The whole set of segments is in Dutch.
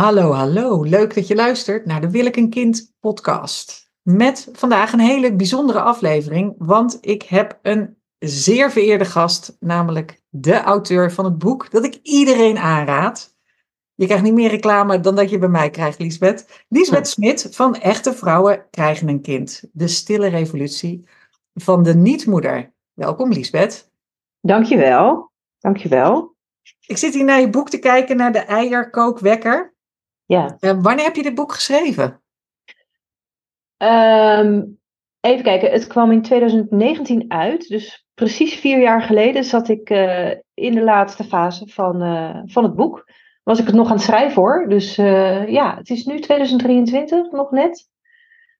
Hallo, hallo. Leuk dat je luistert naar de Wil ik een kind podcast. Met vandaag een hele bijzondere aflevering, want ik heb een zeer vereerde gast, namelijk de auteur van het boek dat ik iedereen aanraad. Je krijgt niet meer reclame dan dat je bij mij krijgt, Liesbeth. Liesbeth Smit van Echte Vrouwen Krijgen een Kind. De stille revolutie van de niet-moeder. Welkom, Liesbeth. Dankjewel. Dankjewel. Ik zit hier naar je boek te kijken, naar de eierkookwekker. Ja. Uh, wanneer heb je dit boek geschreven? Um, even kijken, het kwam in 2019 uit. Dus precies vier jaar geleden zat ik uh, in de laatste fase van, uh, van het boek. Was ik het nog aan het schrijven hoor. Dus ja, het is nu 2023 nog net.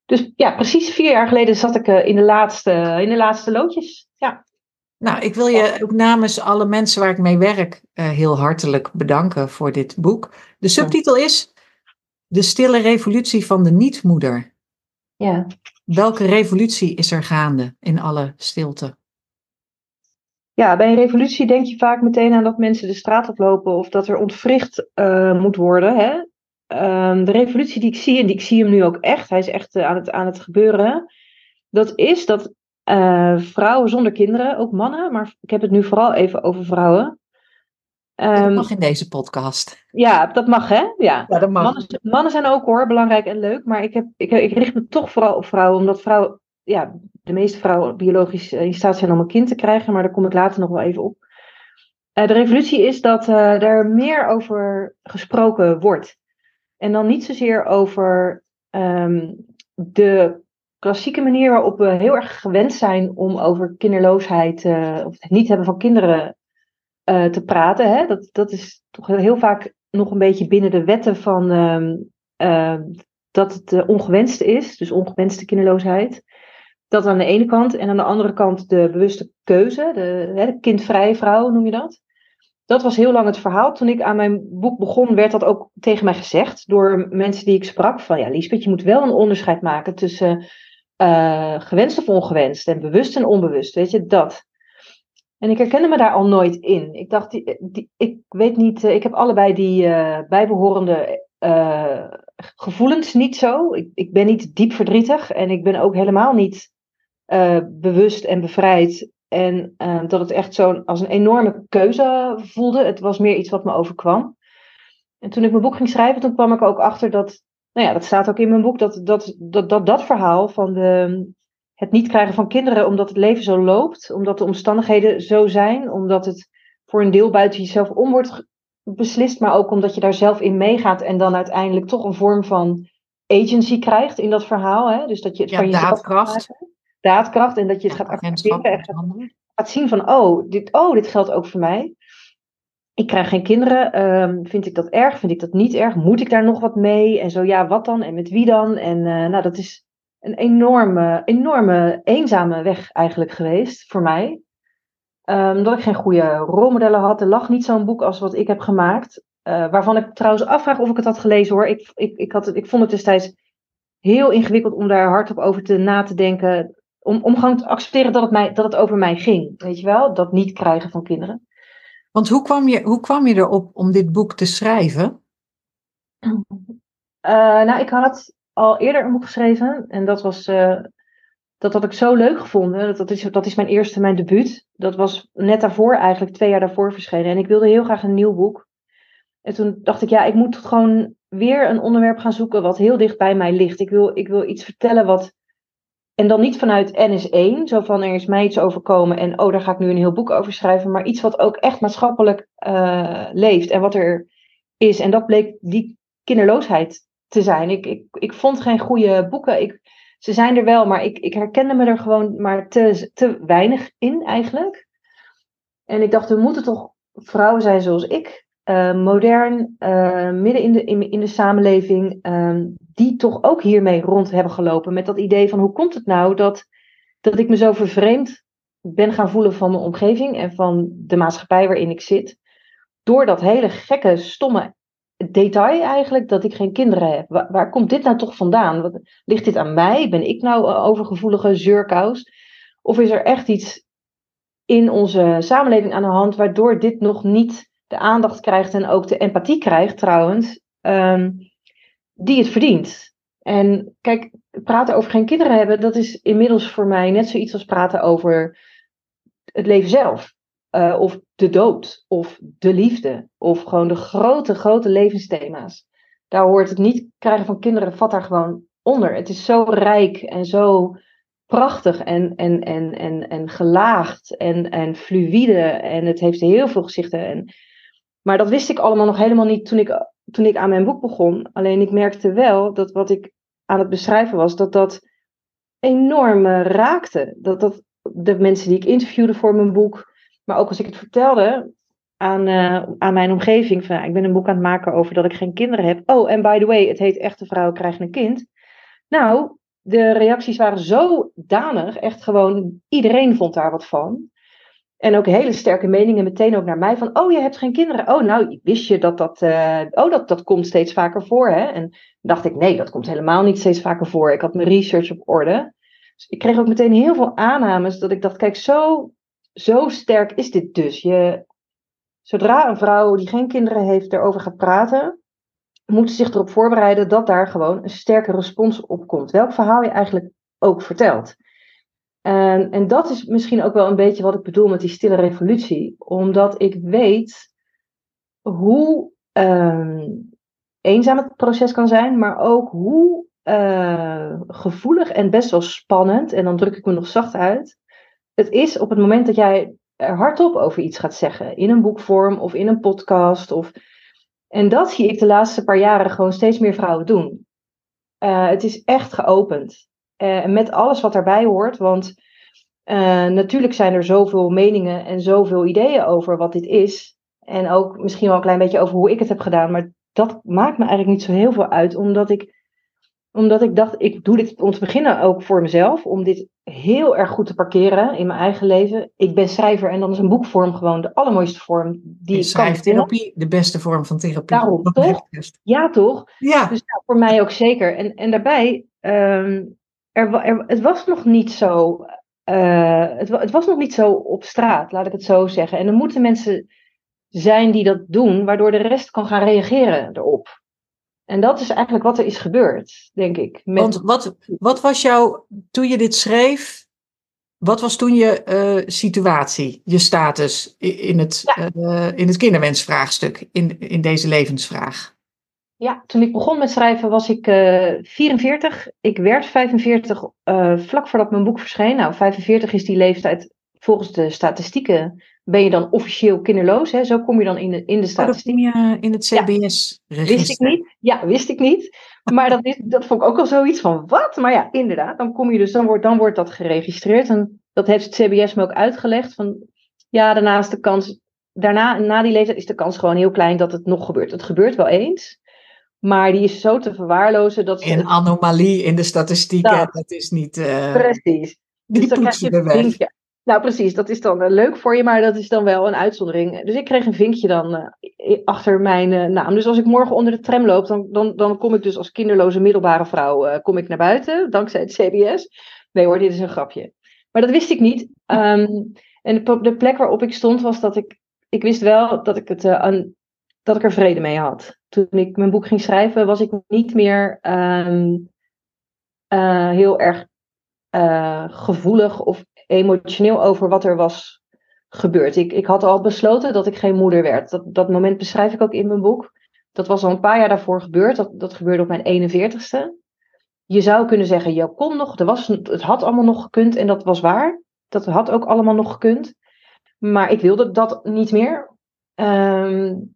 Dus ja, precies vier jaar geleden zat ik in, de laatste, in de laatste loodjes. Ja. Nou, ik wil je ook namens alle mensen waar ik mee werk heel hartelijk bedanken voor dit boek. De subtitel is De stille revolutie van de niet-moeder. Ja. Welke revolutie is er gaande in alle stilte? Ja, bij een revolutie denk je vaak meteen aan dat mensen de straat oplopen of dat er ontwricht uh, moet worden. Hè? Uh, de revolutie die ik zie, en die ik zie hem nu ook echt, hij is echt uh, aan, het, aan het gebeuren. Dat is dat eh, vrouwen zonder kinderen, ook mannen, maar ik heb het nu vooral even over vrouwen. Um, dat mag in deze podcast. Ja, dat mag hè? Ja, ja dat mag. Mannen, mannen, zijn ook hoor, belangrijk en leuk. Maar ik, heb, ik, ik richt me toch vooral op vrouwen. Omdat vrouwen, ja, de meeste vrouwen biologisch in staat zijn om een kind te krijgen. Maar daar kom ik later nog wel even op. Uh, de revolutie is dat uh, er meer over gesproken wordt. En dan niet zozeer over um, de klassieke manier waarop we heel erg gewend zijn om over kinderloosheid uh, of het niet hebben van kinderen uh, te praten. Hè? Dat, dat is toch heel vaak nog een beetje binnen de wetten van uh, uh, dat het uh, ongewenst is, dus ongewenste kinderloosheid. Dat aan de ene kant. En aan de andere kant de bewuste keuze, de, hè, de kindvrije vrouw noem je dat. Dat was heel lang het verhaal. Toen ik aan mijn boek begon, werd dat ook tegen mij gezegd door mensen die ik sprak. Van ja, Liesbeth, je moet wel een onderscheid maken tussen gewenst of ongewenst en bewust en onbewust. Weet je, dat. En ik herkende me daar al nooit in. Ik dacht, die, die, ik weet niet, ik heb allebei die uh, bijbehorende uh, gevoelens niet zo. Ik, ik, ben niet diep verdrietig en ik ben ook helemaal niet bewust en bevrijd. En dat het echt zo als een enorme keuze voelde. Het was meer iets wat me overkwam. En toen ik mijn boek ging schrijven, toen kwam ik ook achter dat, nou ja, dat staat ook in mijn boek, dat dat, dat, dat, dat verhaal van de, het niet krijgen van kinderen omdat het leven zo loopt, omdat de omstandigheden zo zijn, omdat het voor een deel buiten jezelf om wordt beslist, maar ook omdat je daar zelf in meegaat en dan uiteindelijk toch een vorm van agency krijgt in dat verhaal. Hè? Dus dat je het ja, van jezelf daadkracht. Gaat daadkracht en dat je het gaat accepteren en gaat, gaat, zien van, oh dit, oh, dit geldt ook voor mij. Ik krijg geen kinderen. Um, vind ik dat erg? Vind ik dat niet erg? Moet ik daar nog wat mee? En zo, ja, wat dan? En met wie dan? En uh, nou, dat is een enorme, enorme eenzame weg eigenlijk geweest voor mij. Um, dat ik geen goede rolmodellen had. Er lag niet zo'n boek als wat ik heb gemaakt. Uh, waarvan ik trouwens afvraag of ik het had gelezen hoor. Ik, ik, ik, had het, ik vond het destijds heel ingewikkeld om daar hardop over te, na te denken. Om, om gewoon te accepteren dat het, mij, dat het over mij ging. Weet je wel? Dat niet krijgen van kinderen. Want hoe kwam je, hoe kwam je erop om dit boek te schrijven? Uh, nou, ik had al eerder een boek geschreven. En dat was. Uh, dat had ik zo leuk gevonden. Dat, dat, is, dat is mijn eerste, mijn debuut. Dat was net daarvoor, eigenlijk twee jaar daarvoor verschenen. En ik wilde heel graag een nieuw boek. En toen dacht ik, ja, ik moet gewoon weer een onderwerp gaan zoeken wat heel dicht bij mij ligt. Ik wil, ik wil iets vertellen wat. En dan niet vanuit NS1, zo van er is mij iets overkomen en oh, daar ga ik nu een heel boek over schrijven. Maar iets wat ook echt maatschappelijk uh, leeft en wat er is. En dat bleek die kinderloosheid te zijn. Ik, ik, ik vond geen goede boeken. Ik, ze zijn er wel, maar ik, ik herkende me er gewoon maar te, te weinig in eigenlijk. En ik dacht, we moeten toch vrouwen zijn zoals ik. Uh, modern, uh, midden in de, in, in de samenleving, uh, die toch ook hiermee rond hebben gelopen. Met dat idee van hoe komt het nou dat, dat ik me zo vervreemd ben gaan voelen van mijn omgeving en van de maatschappij waarin ik zit. Door dat hele gekke, stomme detail eigenlijk dat ik geen kinderen heb. Waar, komt dit nou toch vandaan? Ligt dit aan mij? Ben ik nou overgevoelige zeurkous? Of is er echt iets in onze samenleving aan de hand waardoor dit nog niet de aandacht krijgt en ook de empathie krijgt trouwens ehm, die het verdient. En kijk, praten over geen kinderen hebben, dat is inmiddels voor mij net zoiets als praten over het leven zelf. Uh, of de dood, of de liefde, of gewoon de grote, grote levensthema's. Daar hoort het niet krijgen van kinderen, vat daar gewoon onder. Het is zo rijk en zo prachtig en, en, en, en, en gelaagd en, en fluïde. En het heeft heel veel gezichten. En, maar dat wist ik allemaal nog helemaal niet toen ik, toen ik aan mijn boek begon. Alleen ik merkte wel dat wat ik aan het beschrijven was, dat dat enorm raakte. Dat dat de mensen die ik interviewde voor mijn boek, maar ook als ik het vertelde aan, uh, aan mijn omgeving, van ik ben een boek aan het maken over dat ik geen kinderen heb. Oh, en by the way, het heet Echte Vrouwen krijgen een kind. Nou, de reacties waren zo danig, echt gewoon iedereen vond daar wat van. En ook hele sterke meningen meteen ook naar mij van, oh je hebt geen kinderen. Oh nou, wist je dat dat, uh, oh dat, dat komt steeds vaker voor hè. En dacht ik, nee dat komt helemaal niet steeds vaker voor. Ik had mijn research op orde. Dus ik kreeg ook meteen heel veel aannames dat ik dacht, kijk zo, zo sterk is dit dus. Je, zodra een vrouw die geen kinderen heeft erover gaat praten, moeten zich erop voorbereiden dat daar gewoon een sterke respons op komt. Welk verhaal je eigenlijk ook vertelt. En, en dat is misschien ook wel een beetje wat ik bedoel met die stille revolutie. Omdat ik weet hoe uh, eenzaam het proces kan zijn, maar ook hoe uh, gevoelig en best wel spannend, en dan druk ik me nog zacht uit, het is op het moment dat jij er hardop over iets gaat zeggen, in een boekvorm of in een podcast of en dat zie ik de laatste paar jaren gewoon steeds meer vrouwen doen. Uh, het is echt geopend. Uh, met alles wat daarbij hoort. Want uh, natuurlijk zijn er zoveel meningen en zoveel ideeën over wat dit is. En ook misschien wel een klein beetje over hoe ik het heb gedaan. Maar dat maakt me eigenlijk niet zo heel veel uit. Omdat ik omdat ik dacht, ik doe dit om te beginnen ook voor mezelf. Om dit heel erg goed te parkeren in mijn eigen leven. Ik ben schrijver en dan is een boekvorm gewoon de allermooiste vorm die ik kan. therapie de beste vorm van therapie. Daarom, toch? Ja, toch? Ja. Dus nou, voor mij ook zeker. En, en daarbij, um, er, er, het was nog niet zo... Uh, het, het was nog niet zo op straat, laat ik het zo zeggen. En er moeten mensen zijn die dat doen, waardoor de rest kan gaan reageren erop. En dat is eigenlijk wat er is gebeurd, denk ik. Met... Want wat, wat was jouw, toen je dit schreef, wat was toen je uh, situatie, je status in het, ja. uh, in het kinderwensvraagstuk, in, in deze levensvraag? Ja, toen ik begon met schrijven was ik uh, 44. Ik werd 45 vlak voordat mijn boek verscheen. Nou, 45 is die leeftijd volgens de statistieken ben je dan officieel kinderloos. Hè? Zo kom je dan in de, in de statistiek. Oh, kom je in het CBS-register. wist ik niet. Ja, wist ik niet. Maar dat, is, dat vond ik ook al zoiets van, wat? Maar ja, inderdaad, dan kom je dus, dan wordt, dan wordt dat geregistreerd. En dat heeft het CBS me ook uitgelegd. Van, ja, daarna is de kans, daarna, na die leeftijd is de kans gewoon heel klein dat het nog gebeurt. Het gebeurt wel eens. Maar die is zo te verwaarlozen dat... Een anomalie in de statistieken, dat, dat is niet... Uh, precies. Die dus dan krijg je. Nou, precies. Dat is dan uh, leuk voor je, maar dat is dan wel een uitzondering. Dus ik kreeg een vinkje dan uh, achter mijn uh, naam. Dus als ik morgen onder de tram loop, dan, dan, dan kom ik dus als kinderloze middelbare vrouw kom ik naar buiten, dankzij het CBS. Nee hoor, dit is een grapje. Maar dat wist ik niet. Um, en de, plek waarop ik stond was dat ik, ik wist wel dat ik, het, aan, dat ik er vrede mee had. Toen ik mijn boek ging schrijven, was ik niet meer um, heel erg gevoelig of emotioneel over wat er was gebeurd. Ik, ik had al besloten dat ik geen moeder werd. Dat, dat moment beschrijf ik ook in mijn boek. Dat was al een paar jaar daarvoor gebeurd. Dat, dat gebeurde op mijn 41ste. Je zou kunnen zeggen, je kon nog, er was, het had allemaal nog gekund en dat was waar. Dat had ook allemaal nog gekund. Maar ik wilde dat niet meer. Um,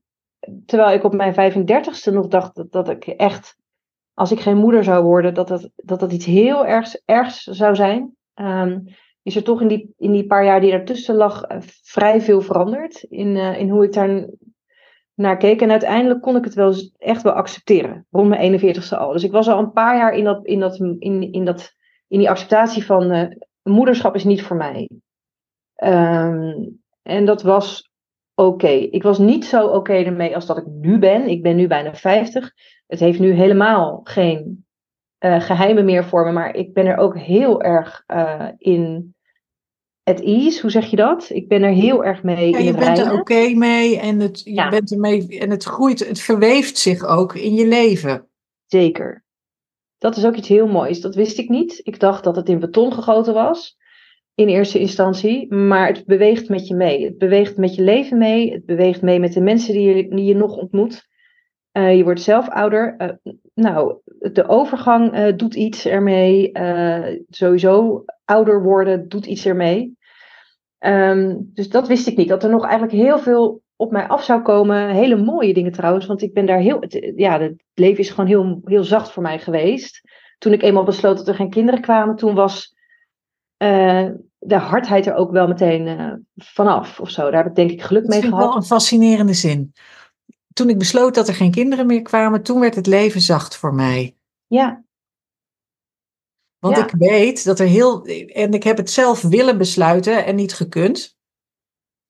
terwijl ik op mijn 35ste nog dacht dat, dat ik echt, als ik geen moeder zou worden, dat dat, dat, dat iets heel ergs, ergs zou zijn. Um, is er toch in die, in die paar jaar die ertussen lag eh, vrij veel veranderd in, uh, in hoe ik daar naar keek. En uiteindelijk kon ik het wel echt wel accepteren, rond mijn 41ste al. Dus ik was al een paar jaar in, dat, in, dat, in, in, dat, in die acceptatie van uh, moederschap is niet voor mij. Um, en dat was oké. Ik was niet zo oké ermee als dat ik nu ben. Ik ben nu bijna 50. Het heeft nu helemaal geen uh, geheimen meer voor me, maar ik ben er ook heel erg in at ease, hoe zeg je dat? Ik ben er heel erg mee Ja, in je het bent er oké mee en het, je Ja. bent ermee en het groeit, het verweeft zich ook in je leven. Zeker. Dat is ook iets heel moois. Dat wist ik niet. Ik dacht dat het in beton gegoten was. In eerste instantie. Maar het beweegt met je mee. Het beweegt met je leven mee. Het beweegt mee met de mensen die je, die je nog ontmoet. Eh, je wordt zelf ouder. Eh, nou, de overgang eh, doet iets ermee. Sowieso ouder worden doet iets ermee. Ehm, dus dat wist ik niet. Dat er nog eigenlijk heel veel op mij af zou komen. Hele mooie dingen trouwens. Want ik ben daar heel. Het, ja, het leven is gewoon heel, heel zacht voor mij geweest. Toen ik eenmaal besloot dat er geen kinderen kwamen, toen was eh, de hardheid er ook wel meteen eh, vanaf. Of zo. Daar heb ik denk ik geluk Dat mee gehad. wel een fascinerende zin. Toen ik besloot dat er geen kinderen meer kwamen, toen werd het leven zacht voor mij. Ja, Want Ja. ik weet dat er heel. En ik heb het zelf willen besluiten en niet gekund.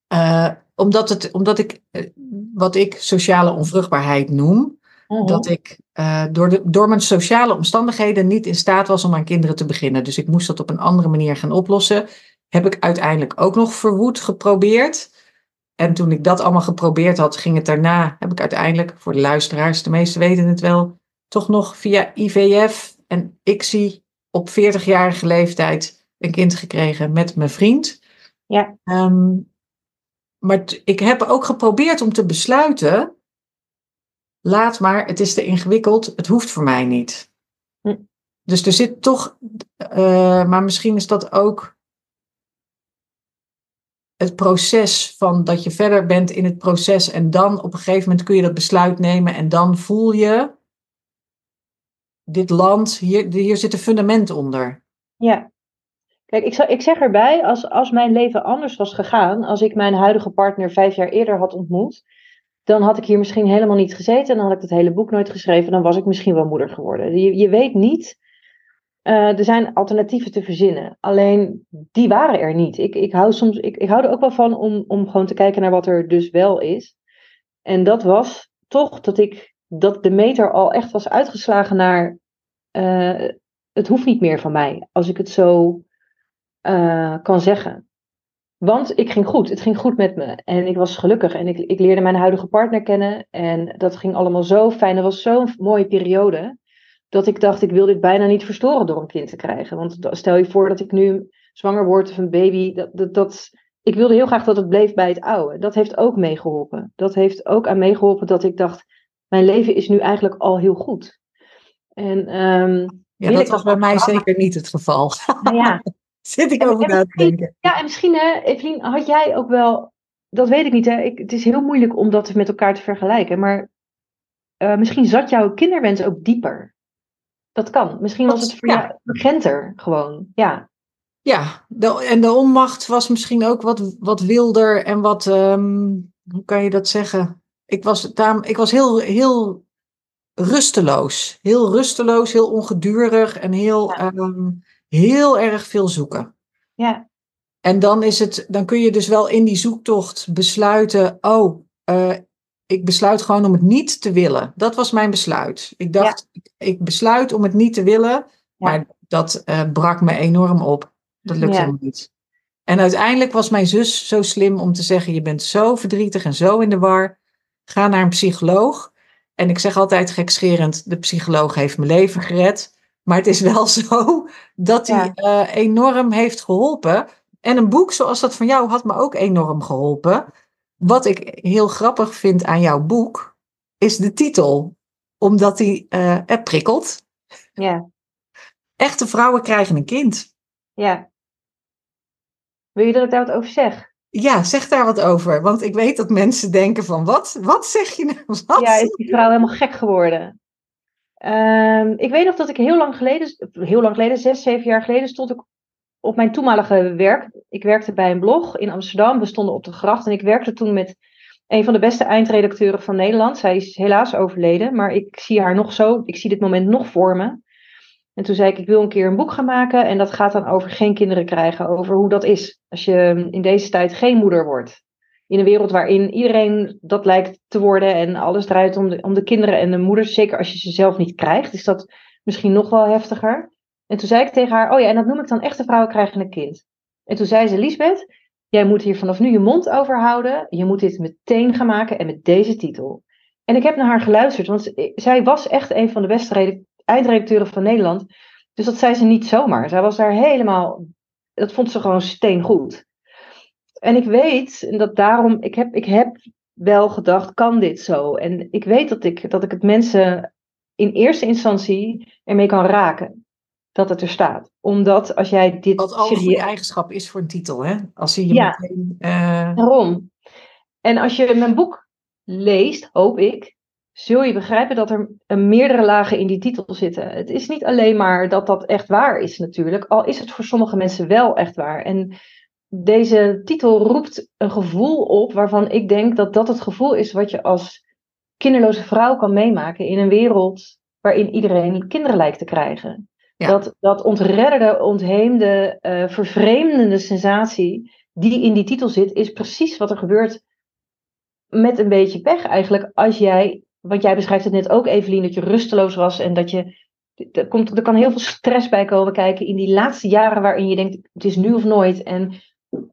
Eh, omdat, het, omdat ik eh, wat ik sociale onvruchtbaarheid noem. Mhm. Dat ik eh, door, de, door mijn sociale omstandigheden niet in staat was om aan kinderen te beginnen. Dus ik moest dat op een andere manier gaan oplossen. Heb ik uiteindelijk ook nog verwoed geprobeerd. En toen ik dat allemaal geprobeerd had, ging het daarna, heb ik uiteindelijk, voor de luisteraars, de meesten weten het wel, toch nog via IVF en ICSI op 40-jarige leeftijd een kind gekregen met mijn vriend. Ja. Ehm, maar ik heb ook geprobeerd om te besluiten, laat maar, het is te ingewikkeld, het hoeft voor mij niet. Hm. Dus er zit toch, eh, maar misschien is dat ook het proces van dat je verder bent in het proces en dan op een gegeven moment kun je dat besluit nemen en dan voel je, dit land, hier, hier zit een fundament onder. Ja. Kijk, ik, zou- ik zeg erbij, als, als mijn leven anders was gegaan, als ik mijn huidige partner vijf jaar eerder had ontmoet, dan had ik hier misschien helemaal niet gezeten en dan had ik het hele boek nooit geschreven, dan was ik misschien wel moeder geworden. Je, je weet niet, eh, er zijn alternatieven te verzinnen, alleen die waren er niet. Ik, ik, hou soms, ik, ik hou er ook wel van om, om gewoon te kijken naar wat er dus wel is. En dat was toch dat ik, dat de meter al echt was uitgeslagen naar, eh, het hoeft niet meer van mij, als ik het zo eh, kan zeggen. Want ik ging goed, het ging goed met me en ik was gelukkig en ik, ik leerde mijn huidige partner kennen en dat ging allemaal zo fijn. Dat was zo'n mooie periode dat ik dacht, ik wil dit bijna niet verstoren door een kind te krijgen. Want stel je voor dat ik nu zwanger word of een baby, dat, dat, dat, ik wilde heel graag dat het bleef bij het oude. Dat heeft ook meegeholpen. Dat heeft ook aan meegeholpen dat ik dacht, mijn leven is nu eigenlijk al heel goed. En ehm, Ja, dat was bij mij zeker niet het geval. nou ja, Zit ik En- over en na te denken. Ja, en misschien, hè, Evelien, had jij ook wel. Dat weet ik niet, hè? Ik, het is heel moeilijk om dat met elkaar te vergelijken. Maar eh, misschien zat jouw kinderwens ook dieper. Dat kan. Misschien was het voor ja. jou urgenter gewoon. Ja, Ja, de, en de onmacht was misschien ook wat, wat wilder en wat, ehm, hoe kan je dat zeggen? Ik was, daar, ik was heel, heel rusteloos. Heel rusteloos, heel ongedurig en heel, Ja. ehm, heel erg veel zoeken. ja, En dan, is het, dan kun je dus wel in die zoektocht besluiten, oh, eh, ik besluit gewoon om het niet te willen. Dat was mijn besluit. Ik dacht, ik, ik besluit om het niet te willen, maar dat eh, brak me enorm op. Dat lukte Ja. niet. En uiteindelijk was mijn zus zo slim om te zeggen, je bent zo verdrietig en zo in de war, ga naar een psycholoog. En ik zeg altijd gekscherend, de psycholoog heeft mijn leven gered. Maar het is wel zo dat hij Ja. eh, enorm heeft geholpen. En een boek zoals dat van jou had me ook enorm geholpen. Wat ik heel grappig vind aan jouw boek, is de titel. Omdat die eh, het prikkelt. ja, Echte vrouwen krijgen een kind. ja. Wil je dat ik daar wat over zeg? Ja, zeg daar wat over. Want ik weet dat mensen denken van, wat? Wat zeg je nou? Ja, is die vrouw helemaal gek geworden? Ehm, ik weet nog dat ik heel lang geleden, heel lang geleden, zes, zeven jaar geleden, stond ik op mijn toenmalige werk. Ik werkte bij een blog in Amsterdam. We stonden op de gracht en ik werkte toen met een van de beste eindredacteuren van Nederland. Zij is helaas overleden, maar ik zie haar nog zo. Ik zie dit moment nog voor me. En toen zei ik, ik wil een keer een boek gaan maken. En dat gaat dan over geen kinderen krijgen. Over hoe dat is als je in deze tijd geen moeder wordt. In een wereld waarin iedereen dat lijkt te worden. En alles draait om de, om de kinderen en de moeders. Zeker als je ze zelf niet krijgt. Is dat misschien nog wel heftiger. En toen zei ik tegen haar, oh ja, en dat noem ik dan echte vrouwen krijgen een kind. En toen zei ze, Lisbeth, jij moet hier vanaf nu je mond over houden. Je moet dit meteen gaan maken en met deze titel. En ik heb naar haar geluisterd, want zij was echt een van de beste eindredacteuren van Nederland. Dus dat zei ze niet zomaar. Zij was daar helemaal, dat vond ze gewoon steengoed. En ik weet, en dat daarom, ik heb, ik heb wel gedacht, kan dit zo? En ik weet dat ik, dat ik het mensen in eerste instantie ermee kan raken. Dat het er staat. Omdat als jij dit. Wat al een eigenschap is voor een titel, hè? Als je je ja, meteen. Uh... Daarom. En als je mijn boek leest, hoop ik, zul je begrijpen dat er meerdere lagen in die titel zitten. Het is niet alleen maar dat dat echt waar is, natuurlijk. Al is het voor sommige mensen wel echt waar. En deze titel roept een gevoel op waarvan ik denk dat dat het gevoel is wat je als kinderloze vrouw kan meemaken in een wereld waarin iedereen kinderen lijkt te krijgen. Dat, dat ontredderde, ontheemde, uh, vervreemdende sensatie die in die titel zit, is precies wat er gebeurt met een beetje pech eigenlijk. Als jij, want jij beschrijft het net ook Evelien, dat je rusteloos was en dat je, er, komt, er kan heel veel stress bij komen kijken in die laatste jaren waarin je denkt, het is nu of nooit. En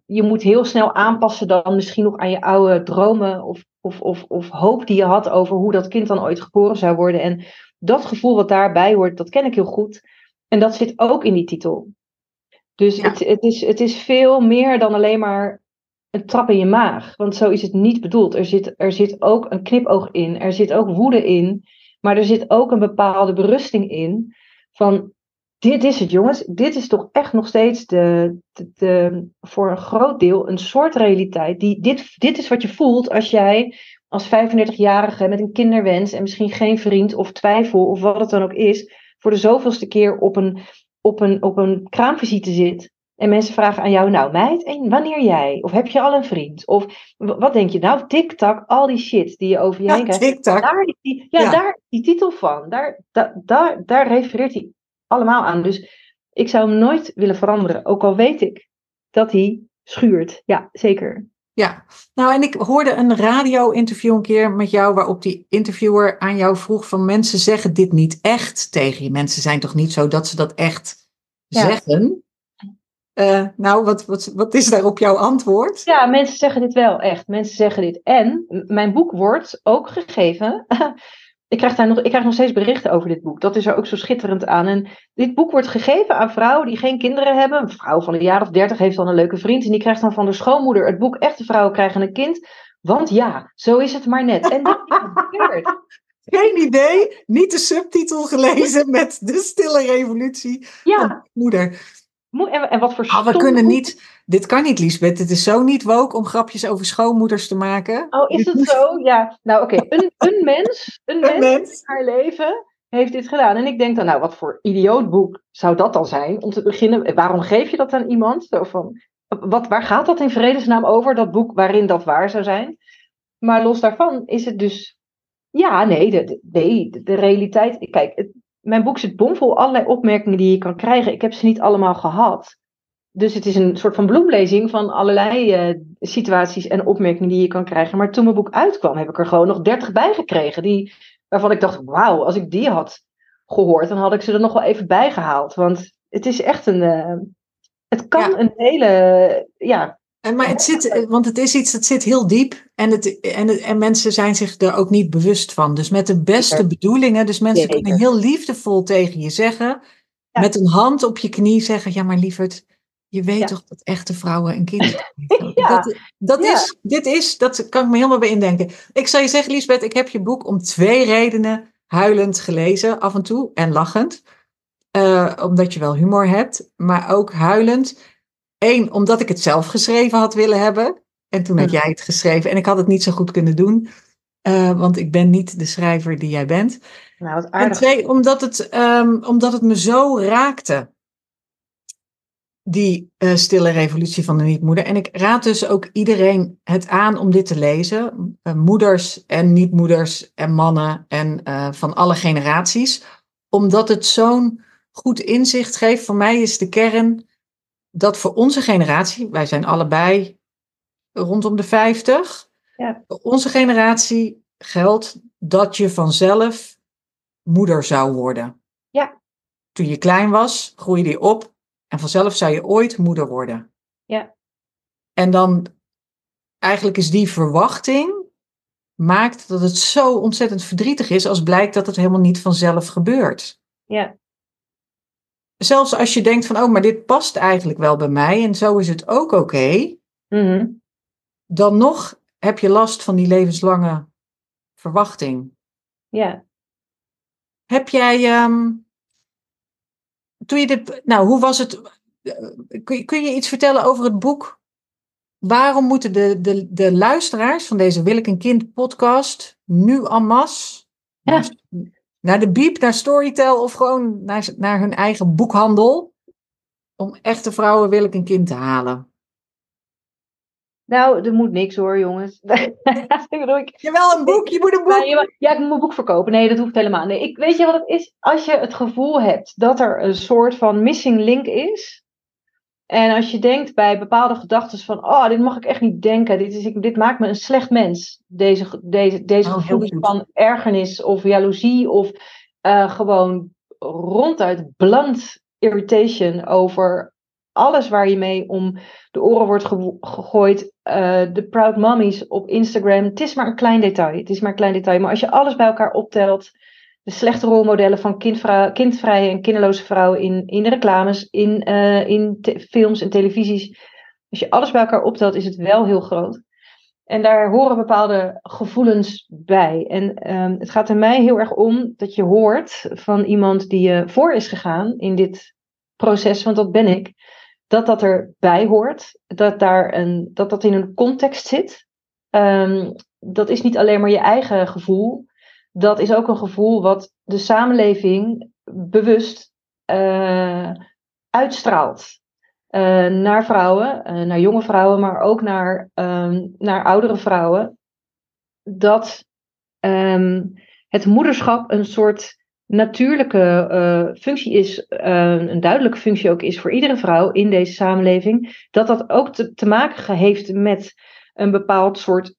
je moet heel snel aanpassen dan misschien nog aan je oude dromen of, of, of, of hoop die je had over hoe dat kind dan ooit geboren zou worden. En dat gevoel wat daarbij hoort, dat ken ik heel goed. En dat zit ook in die titel. Dus het, het, is, het is veel meer dan alleen maar een trap in je maag. Want zo is het niet bedoeld. Er zit, er zit ook een knipoog in. Er zit ook woede in. Maar er zit ook een bepaalde berusting in. Van dit is het, jongens. Dit is toch echt nog steeds de, de, voor een groot deel een soort realiteit. Die, dit, dit is wat je voelt als jij als 35-jarige met een kinderwens en misschien geen vriend of twijfel of wat het dan ook is, voor de zoveelste keer op een, op een, op een kraamvisite zit. En mensen vragen aan jou, nou meid, en wanneer jij? Of heb je al een vriend? Of wat denk je nou? Tik-tak, al die shit die je over je heen krijgt. Daar, die, ja, ja, daar die titel van. Daar, da, daar, daar refereert hij allemaal aan. Dus ik zou hem nooit willen veranderen. Ook al weet ik dat hij schuurt. Ja, zeker. Ja, nou en ik hoorde een radio-interview een keer met jou, waarop die interviewer aan jou vroeg van mensen zeggen dit niet echt tegen je. Mensen zijn toch niet zo dat ze dat echt zeggen? Uh, nou, wat, wat, wat is daarop jouw antwoord? Ja, mensen zeggen dit wel echt. Mensen zeggen dit. En mijn boek wordt ook gegeven ik krijg, daar nog, ik krijg nog steeds berichten over dit boek. Dat is er ook zo schitterend aan. En dit boek wordt gegeven aan vrouwen die geen kinderen hebben. Een vrouw van een jaar of dertig heeft dan een leuke vriend. En die krijgt dan van de schoonmoeder het boek Echte vrouwen krijgen een kind. Want ja, zo is het maar net. En dat is gebeurd. Geen idee. Niet de subtitel gelezen met De Stille Revolutie ja. van moeder. En, en wat voor ah, we kunnen niet, dit kan niet, Liesbeth. Het is zo niet woke om grapjes over schoonmoeders te maken. Oh, is het zo? Ja. Nou, oké. Een, een mens, een, mens, mens in haar leven heeft dit gedaan. En ik denk dan, nou, wat voor idioot boek zou dat dan zijn? Om te beginnen, waarom geef je dat aan iemand? Zo van, wat, waar gaat dat in vredesnaam over, dat boek waarin dat waar zou zijn? Maar los daarvan is het dus, ja, nee, de, nee, de, de realiteit. Kijk, het, mijn boek zit bomvol allerlei opmerkingen die je kan krijgen. Ik heb ze niet allemaal gehad. Dus het is een soort van bloemlezing van allerlei uh, situaties en opmerkingen die je kan krijgen. Maar toen mijn boek uitkwam, heb ik er gewoon nog dertig bij gekregen. Die, waarvan ik dacht, wauw, als ik die had gehoord, dan had ik ze er nog wel even bij gehaald. Want het is echt een. Uh, het kan een hele ja, en, maar het zit, want het is iets dat zit heel diep en, het, en, en mensen zijn zich er ook niet bewust van. Dus met de beste bedoelingen, dus mensen kunnen heel liefdevol tegen je zeggen, met een hand op je knie zeggen, ja maar lieverd, je weet toch dat echte vrouwen een kind Dat, dat is, dit is, dat kan ik me helemaal bij indenken. Ik zal je zeggen, Liesbeth, ik heb je boek om twee redenen huilend gelezen, af en toe, en lachend. Uh, omdat je wel humor hebt, maar ook huilend Eén, omdat ik het zelf geschreven had willen hebben. En toen had jij het geschreven. En ik had het niet zo goed kunnen doen. Uh, want ik ben niet de schrijver die jij bent. Nou, wat aardig. En twee, omdat het, um, omdat het me zo raakte. Die uh, stille revolutie van de niet-moeder. En ik raad dus ook iedereen het aan om dit te lezen. Uh, moeders en niet-moeders en mannen en van alle generaties. Omdat het zo'n goed inzicht geeft. Voor mij is de kern dat voor onze generatie, wij zijn allebei rondom de 50, ja. voor onze generatie geldt dat je vanzelf moeder zou worden. Ja. Toen je klein was, groeide je op en vanzelf zou je ooit moeder worden. Ja. En dan eigenlijk is die verwachting maakt dat het zo ontzettend verdrietig is als blijkt dat het helemaal niet vanzelf gebeurt. Ja. Zelfs als je denkt van, oh, maar dit past eigenlijk wel bij mij en zo is het ook oké, Mhm. dan nog heb je last van die levenslange verwachting. Ja. Heb jij, ehm, toen je dit, nou, hoe was het? eh, Kun je, kun je iets vertellen over het boek? Waarom moeten de, de, de luisteraars van deze Wil ik een kind podcast nu en masse Ja. Naar, de Biep, naar Storytel of gewoon naar, naar hun eigen boekhandel om echte vrouwen Wil ik een kind te halen? Nou, er moet niks hoor, jongens. ik bedoel, ik, Jawel, een boek, je moet een boek. ja, ik moet mijn boek verkopen. Nee, dat hoeft helemaal niet. Ik, weet je wat het is? Als je het gevoel hebt dat er een soort van missing link is. En als je denkt bij bepaalde gedachten van, oh, dit mag ik echt niet denken. Dit, is, ik, dit maakt me een slecht mens. Deze, deze, deze Oh, gevoelens van ergernis of jaloezie of eh, gewoon ronduit blunt irritation over alles waar je mee om de oren wordt gegooid. eh, de proud mummies op Instagram. Het is maar een klein detail. Het is maar een klein detail. Maar als je alles bij elkaar optelt. De slechte rolmodellen van kindvrije en kinderloze vrouwen in, in reclames, in, eh, in films en televisies. Als je alles bij elkaar optelt, is het wel heel groot. En daar horen bepaalde gevoelens bij. En ehm, het gaat er mij heel erg om dat je hoort van iemand die je voor is gegaan in dit proces, want dat ben ik, dat dat erbij hoort, dat, daar een, dat, dat in een context zit. Ehm, dat is niet alleen maar je eigen gevoel, dat is ook een gevoel wat de samenleving bewust eh, uitstraalt. Eh, naar vrouwen, eh, naar jonge vrouwen, maar ook naar, ehm, naar oudere vrouwen. Dat ehm, het moederschap een soort natuurlijke functie is, een duidelijke functie ook is voor iedere vrouw in deze samenleving. Dat dat ook te, te maken heeft met een bepaald soort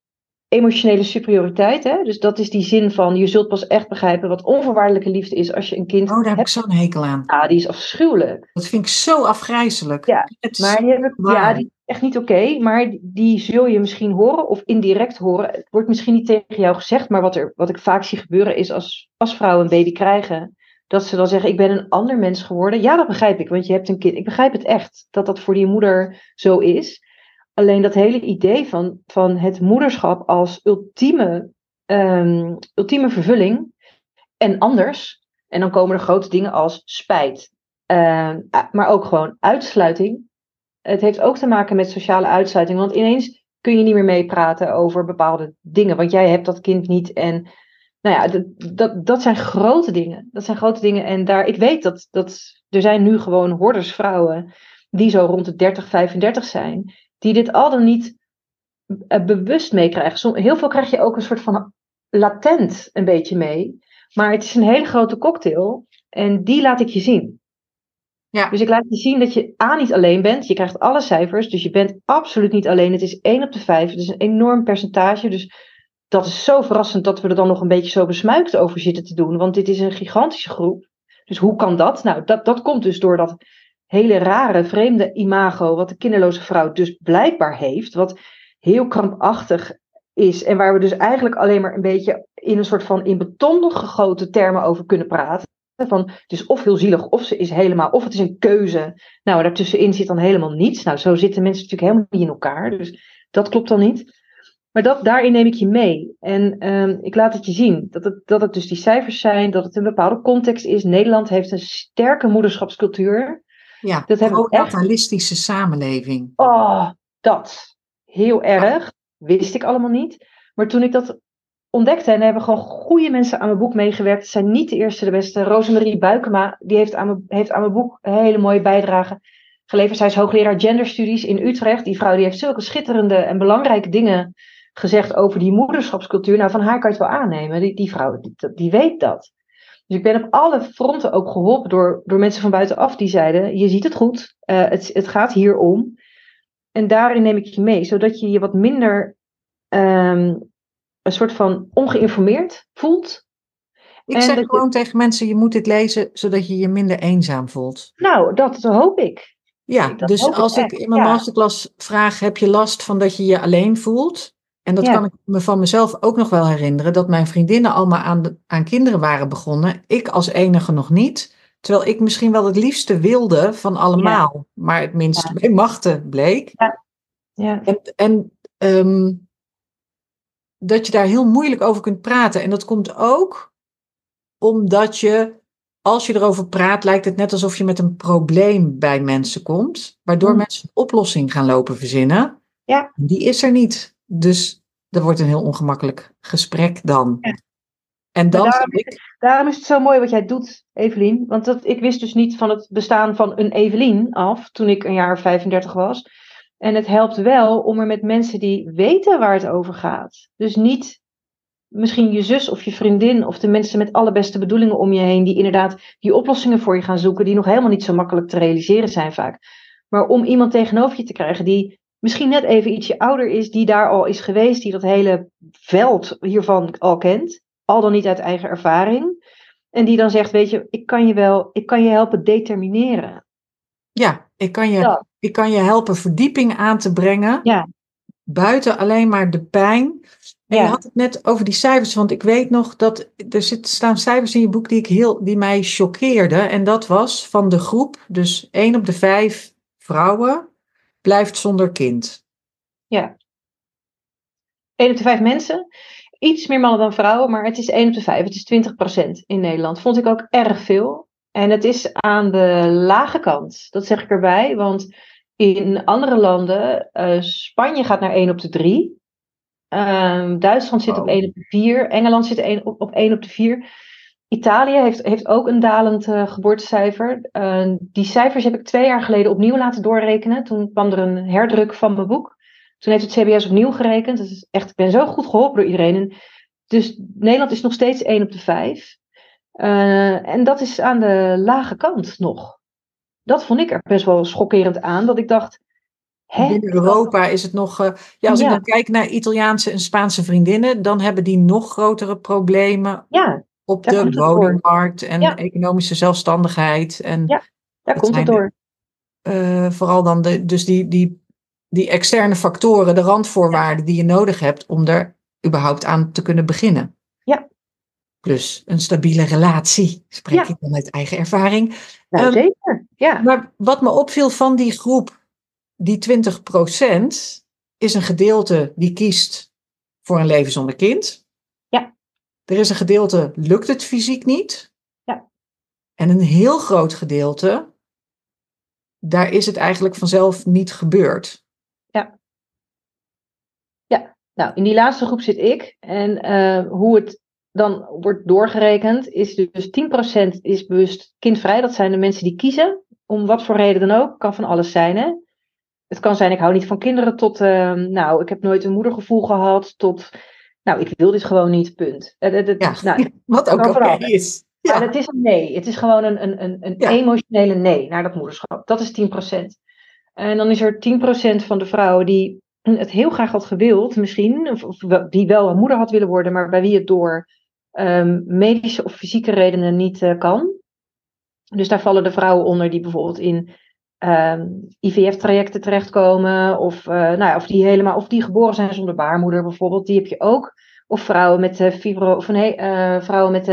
emotionele superioriteit. Hè? Dus dat is die zin van je zult pas echt begrijpen wat onvoorwaardelijke liefde is als je een kind Oh, daar heb ik zo'n hekel aan. Ja, die is afschuwelijk. Dat vind ik zo afgrijzelijk. Ja, Maar die heb ik, ja, die is echt niet oké. maar die, die zul je misschien horen of indirect horen. Het wordt misschien niet tegen jou gezegd, maar wat, er, wat ik vaak zie gebeuren is als, als vrouwen een baby krijgen, dat ze dan zeggen: Ik ben een ander mens geworden. Ja, dat begrijp ik, want je hebt een kind. Ik begrijp het echt dat dat voor die moeder zo is. Alleen dat hele idee van, van het moederschap als ultieme, ehm, ultieme vervulling en anders. En dan komen er grote dingen als spijt, ehm, maar ook gewoon uitsluiting. Het heeft ook te maken met sociale uitsluiting. Want ineens kun je niet meer meepraten over bepaalde dingen. Want jij hebt dat kind niet. En nou ja, dat, dat, dat zijn grote dingen. Dat zijn grote dingen. En daar, ik weet dat, dat er zijn nu gewoon hordersvrouwen die zo rond de 30, 35 zijn. Die dit al dan niet eh, bewust meekrijgen. Heel veel krijg je ook een soort van latent een beetje mee. Maar het is een hele grote cocktail. En die laat ik je zien. Ja. Dus ik laat je zien dat je A niet alleen bent. Je krijgt alle cijfers. Dus je bent absoluut niet alleen. Het is 1 op de 5. Het is een enorm percentage. Dus dat is zo verrassend dat we er dan nog een beetje zo besmuikt over zitten te doen. Want dit is een gigantische groep. Dus hoe kan dat? Nou, dat, dat komt dus door dat hele rare, vreemde imago. Wat de kinderloze vrouw dus blijkbaar heeft. Wat heel krampachtig is. En waar we dus eigenlijk alleen maar een beetje in een soort van in beton gegoten termen over kunnen praten. Van het is of heel zielig, of ze is helemaal, of het is een keuze. Nou, en daartussenin zit dan helemaal niets. Nou, zo zitten mensen natuurlijk helemaal niet in elkaar. Dus dat klopt dan niet. Maar dat, daarin neem ik je mee. En ehm, ik laat het je zien. Dat het, dat het dus die cijfers zijn, dat het een bepaalde context is. Nederland heeft een sterke moederschapscultuur. Ja, dat hebben we echt. samenleving. Oh, dat. Heel erg. Wist ik allemaal niet. Maar toen ik dat ontdekte, en er hebben gewoon goede mensen aan mijn boek meegewerkt. Het zijn niet de eerste, de beste. Rosemarie Buikema, die heeft aan mijn, heeft aan mijn boek een hele mooie bijdrage geleverd. Zij is hoogleraar genderstudies in Utrecht. Die vrouw die heeft zulke schitterende en belangrijke dingen gezegd over die moederschapscultuur. Nou, van haar kan je het wel aannemen. Die, die vrouw, die, die weet dat. Dus ik ben op alle fronten ook geholpen door, door mensen van buitenaf die zeiden: Je ziet het goed, uh, het, het gaat hier om. En daarin neem ik je mee, zodat je je wat minder um, een soort van ongeïnformeerd voelt. Ik en zeg gewoon je... tegen mensen: je moet dit lezen zodat je je minder eenzaam voelt. Nou, dat hoop ik. Ja, Dat dus ik als ik in mijn ja. masterclass vraag, heb je last van dat je je alleen voelt? En dat Ja. kan ik me van mezelf ook nog wel herinneren, dat mijn vriendinnen allemaal aan, de- aan kinderen waren begonnen. Ik als enige nog niet. Terwijl ik misschien wel het liefste wilde van allemaal, maar het minst Ja. bij machten bleek. Ja, En, en ehm, dat je daar heel moeilijk over kunt praten. En dat komt ook omdat je, als je erover praat, lijkt het net alsof je met een probleem bij mensen komt. Waardoor Mm. mensen een oplossing gaan lopen verzinnen. Ja. Die is er niet. Dus er wordt een heel ongemakkelijk gesprek dan. Ja. En dan daarom ik, Daarom is het zo mooi wat jij doet, Evelien. Want dat, ik wist dus niet van het bestaan van een Evelien af toen ik een jaar of 35 was. En het helpt wel om er met mensen die weten waar het over gaat. Dus niet misschien je zus of je vriendin of de mensen met alle beste bedoelingen om je heen, die inderdaad die oplossingen voor je gaan zoeken, die nog helemaal niet zo makkelijk te realiseren zijn vaak. Maar om iemand tegenover je te krijgen die misschien net even ietsje ouder is, die daar al is geweest, die dat hele veld hiervan al kent, al dan niet uit eigen ervaring. En die dan zegt, weet je, ik kan je wel, ik kan je helpen determineren. ja, ik kan, je, ik kan je helpen verdieping aan te brengen. Ja. Buiten alleen maar de pijn. En je Ja. had het net over die cijfers, want ik weet nog dat er zit, staan cijfers in je boek die, ik heel, die mij choqueerden. En dat was van de groep, dus één op de vijf vrouwen blijft zonder kind. Ja. 1 op de 5 mensen. Iets meer mannen dan vrouwen, maar het is 1 op de 5. Het is 20% in Nederland. Vond ik ook erg veel. En het is aan de lage kant. Dat zeg ik erbij. Want in andere landen, eh, Spanje gaat naar 1 op de 3. Ehm, Duitsland zit op Wow. 1 op de 4. Engeland zit op, op 1 op de 4. Italië heeft, heeft ook een dalend eh, geboortecijfer. Eh, die cijfers heb ik twee jaar geleden opnieuw laten doorrekenen. Toen kwam er een herdruk van mijn boek. Toen heeft het CBS opnieuw gerekend. Dat is echt, ik ben zo goed geholpen door iedereen. En dus Nederland is nog steeds 1 op de 5. Eh, en dat is aan de lage kant nog. Dat vond ik er best wel schokkerend aan. Dat ik dacht. Hè? Binnen Europa is het nog. ja, als ik dan kijk naar Italiaanse en Spaanse vriendinnen, dan hebben die nog grotere problemen Ja, op Daar de woningmarkt en Ja. economische zelfstandigheid. En Ja. daar komt het door. eh, vooral dan de, dus die, die, die externe factoren, de randvoorwaarden die je nodig hebt om er überhaupt aan te kunnen beginnen. Ja. Plus een stabiele relatie, spreek Ja. ik dan uit eigen ervaring. Nou, Ehm, zeker. Ja. Maar wat me opviel van die groep, die 20%, is een gedeelte die kiest voor een leven zonder kind. Ja. Er is een gedeelte, lukt het fysiek niet. Ja. En een heel groot gedeelte, daar is het eigenlijk vanzelf niet gebeurd. Nou, in die laatste groep zit ik. En eh, hoe het dan wordt doorgerekend, is dus 10% is bewust kindvrij. Dat zijn de mensen die kiezen, om wat voor reden dan ook. Kan van alles zijn, hè. Het kan zijn, ik hou niet van kinderen, tot, eh, nou, ik heb nooit een moedergevoel gehad, tot, nou, ik wil dit gewoon niet, punt. Eh, eh, dat- Ja. nou, Wat ook oké is. maar het is een nee. Het is gewoon een, een, een, een Ja. emotionele nee naar dat moederschap. Dat is 10%. En dan is er 10% van de vrouwen die het heel graag had gewild, misschien, of, die wel een moeder had willen worden, maar bij wie het door ehm, medische of fysieke redenen niet eh, kan. Dus daar vallen de vrouwen onder die bijvoorbeeld in ehm, IVF-trajecten terechtkomen, of, eh, nou ja, of die helemaal, of die geboren zijn zonder baarmoeder bijvoorbeeld, die heb je ook. Of vrouwen met de fibro, of nee, eh, vrouwen met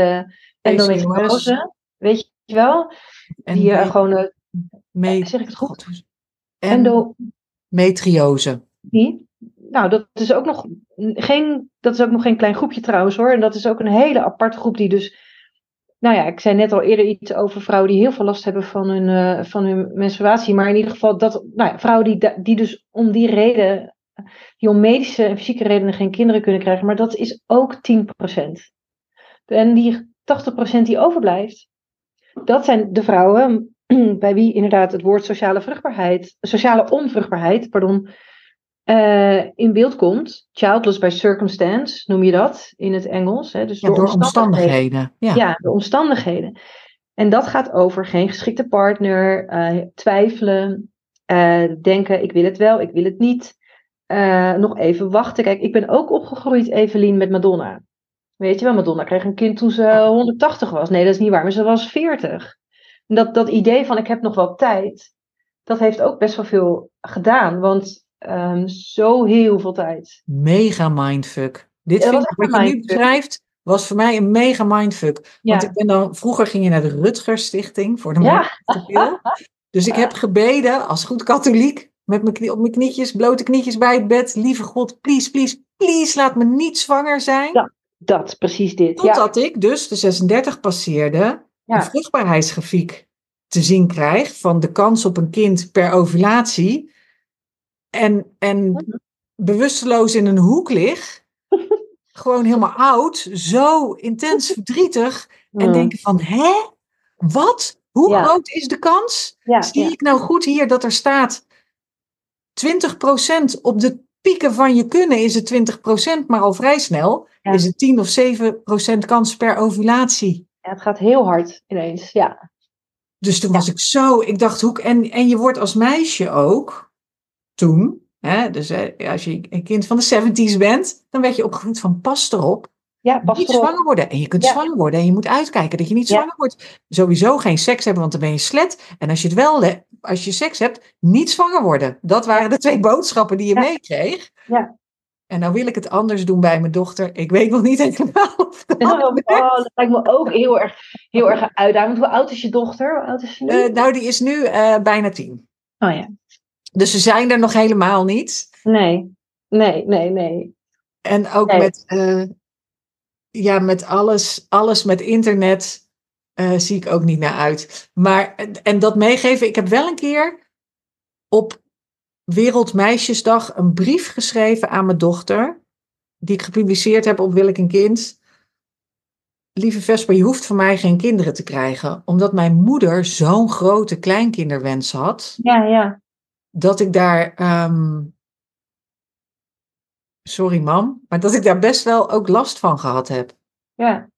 endometriose, weet je wel? En Die gewoon, eh, zeg ik het goed? Endometriose. Die? Nou, dat is ook nog geen, dat is ook nog geen klein groepje trouwens hoor. En dat is ook een hele aparte groep die dus. Nou ja, ik zei net al eerder iets over vrouwen die heel veel last hebben van hun, eh, van hun menstruatie. Maar in ieder geval dat, nou ja, vrouwen die, die dus om die reden, die om medische en fysieke redenen geen kinderen kunnen krijgen. Maar dat is ook 10%. En die 80% die overblijft, dat zijn de vrouwen bij wie inderdaad het woord sociale vruchtbaarheid, sociale onvruchtbaarheid, pardon, eh, in beeld komt. Childless by circumstance noem je dat in het Engels. Hè? Dus Ja, door omstandigheden. Ja. Ja, de omstandigheden. En dat gaat over geen geschikte partner, eh, twijfelen, eh, denken ik wil het wel, ik wil het niet. Nog even wachten. Kijk, ik ben ook opgegroeid, Evelien, met Madonna. Weet je wel, Madonna kreeg een kind toen ze 180 was. Nee, dat is niet waar, maar ze was 40. En dat, dat idee van ik heb nog wel tijd, dat heeft ook best wel veel gedaan. Want ehm, zo heel veel tijd. Mega mindfuck. Dit Ja, vind was ik, wat je nu beschrijft, was voor mij een mega mindfuck. Want Ja. ik ben dan, vroeger ging je naar de Rutgers Stichting voor de Ja. Dus ik heb gebeden als goed katholiek, met mijn knie, op mijn knietjes, blote knietjes bij het bed. Lieve God, please, please, please, laat me niet zwanger zijn. Ja. Dat, precies dit. Ja, Totdat ik dus de 36 passeerde, een ja, vruchtbaarheidsgrafiek te zien krijg van de kans op een kind per ovulatie. En, en Mhm. bewusteloos in een hoek lig. Gewoon helemaal oud, zo intens verdrietig. En Mm. denken van, hè? Wat? Hoe Ja. groot is de kans? ja, Zie ja. ik nou goed hier dat er staat 20% op de pieken van je kunnen is het 20%, maar al vrij snel is het 10 of 7% kans per ovulatie. Ja, het gaat heel hard ineens. Ja, Dus toen was ik zo, ik dacht, hoe, en, en je wordt als meisje ook, toen, hè, dus als je een kind van de 70s bent, dan werd je opgevoed van pas erop, ja pas niet erop. zwanger worden. En je kunt Ja. zwanger worden en je moet uitkijken dat je niet Ja. zwanger wordt. Sowieso geen seks hebben, want dan ben je slet. En als je het wel, als je seks hebt, niet zwanger worden. Dat waren de twee boodschappen die je Ja. meekreeg. Ja. En nou wil ik het anders doen bij mijn dochter. Ik weet nog niet helemaal of dat Oh, dat lijkt me ook heel erg, heel erg. Want Hoe oud is je dochter? Hoe oud is ze nu? Eh, nou, die is nu eh, bijna tien. oh ja. Dus ze zijn er nog helemaal niet. Nee, nee, nee, nee. En ook Nee. met, eh, ja, met alles, alles met internet eh, zie ik ook niet naar uit. Maar, en- en dat meegeven, ik heb wel een keer op Wereldmeisjesdag een brief geschreven aan mijn dochter, die ik gepubliceerd heb op Wil ik een kind. Lieve Vesper, je hoeft van mij geen kinderen te krijgen, omdat mijn moeder zo'n grote kleinkinderwens had Ja, ja. Dat ik daar, ehm, sorry mam, maar dat ik daar best wel ook last van gehad heb. Ja,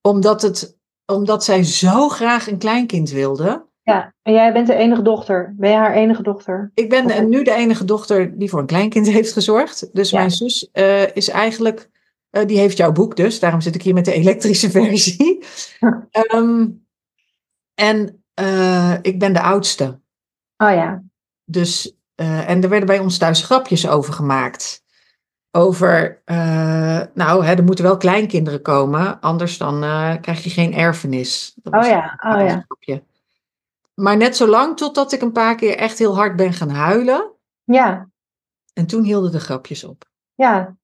Omdat, het, omdat zij zo graag een kleinkind wilde. ja. En jij bent de enige dochter. Ben je haar enige dochter? Ik ben nu de enige dochter die voor een kleinkind heeft gezorgd. Dus Ja. mijn zus eh, is eigenlijk, eh, die heeft jouw boek dus, daarom zit ik hier met de elektrische versie. Ehm, en eh, ik ben de oudste. Oh ja. Dus, eh, en er werden bij ons thuis grapjes over gemaakt. Over, eh, nou, hè, er moeten wel kleinkinderen komen, anders dan eh, krijg je geen erfenis. Dat Oh ja, oh ja. grapje. Maar net zo lang totdat ik een paar keer echt heel hard ben gaan huilen. Ja, En toen hielden de grapjes op. ja.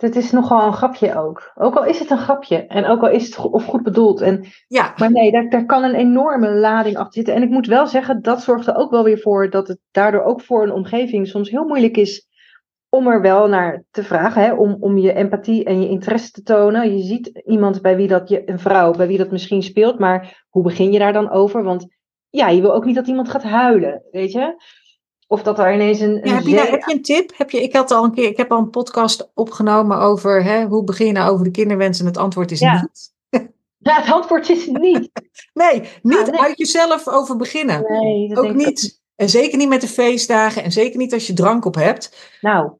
Het is nogal een grapje ook. Ook al is het een grapje. En ook al is het go- of goed bedoeld. En, Ja, maar nee, daar, daar kan een enorme lading achter zitten. En ik moet wel zeggen, dat zorgt er ook wel weer voor dat het daardoor ook voor een omgeving soms heel moeilijk is om er wel naar te vragen, hè, om, om je empathie en je interesse te tonen. Je ziet iemand bij wie dat, je, een vrouw, bij wie dat misschien speelt, maar hoe begin je daar dan over? Want ja, je wil ook niet dat iemand gaat huilen, weet je? Of dat er ineens een. Ja, heb, je, daar- heb je een tip? Heb je, ik, had al een keer, ik heb al een podcast opgenomen over hè, hoe begin je nou over de kinderwens en het antwoord is Ja. niet. Ja, het antwoord is niet. Nee, niet nee. uit jezelf over beginnen. Nee, dat ook ik niet. En zeker niet met de feestdagen en zeker niet als je drank op hebt. Nou,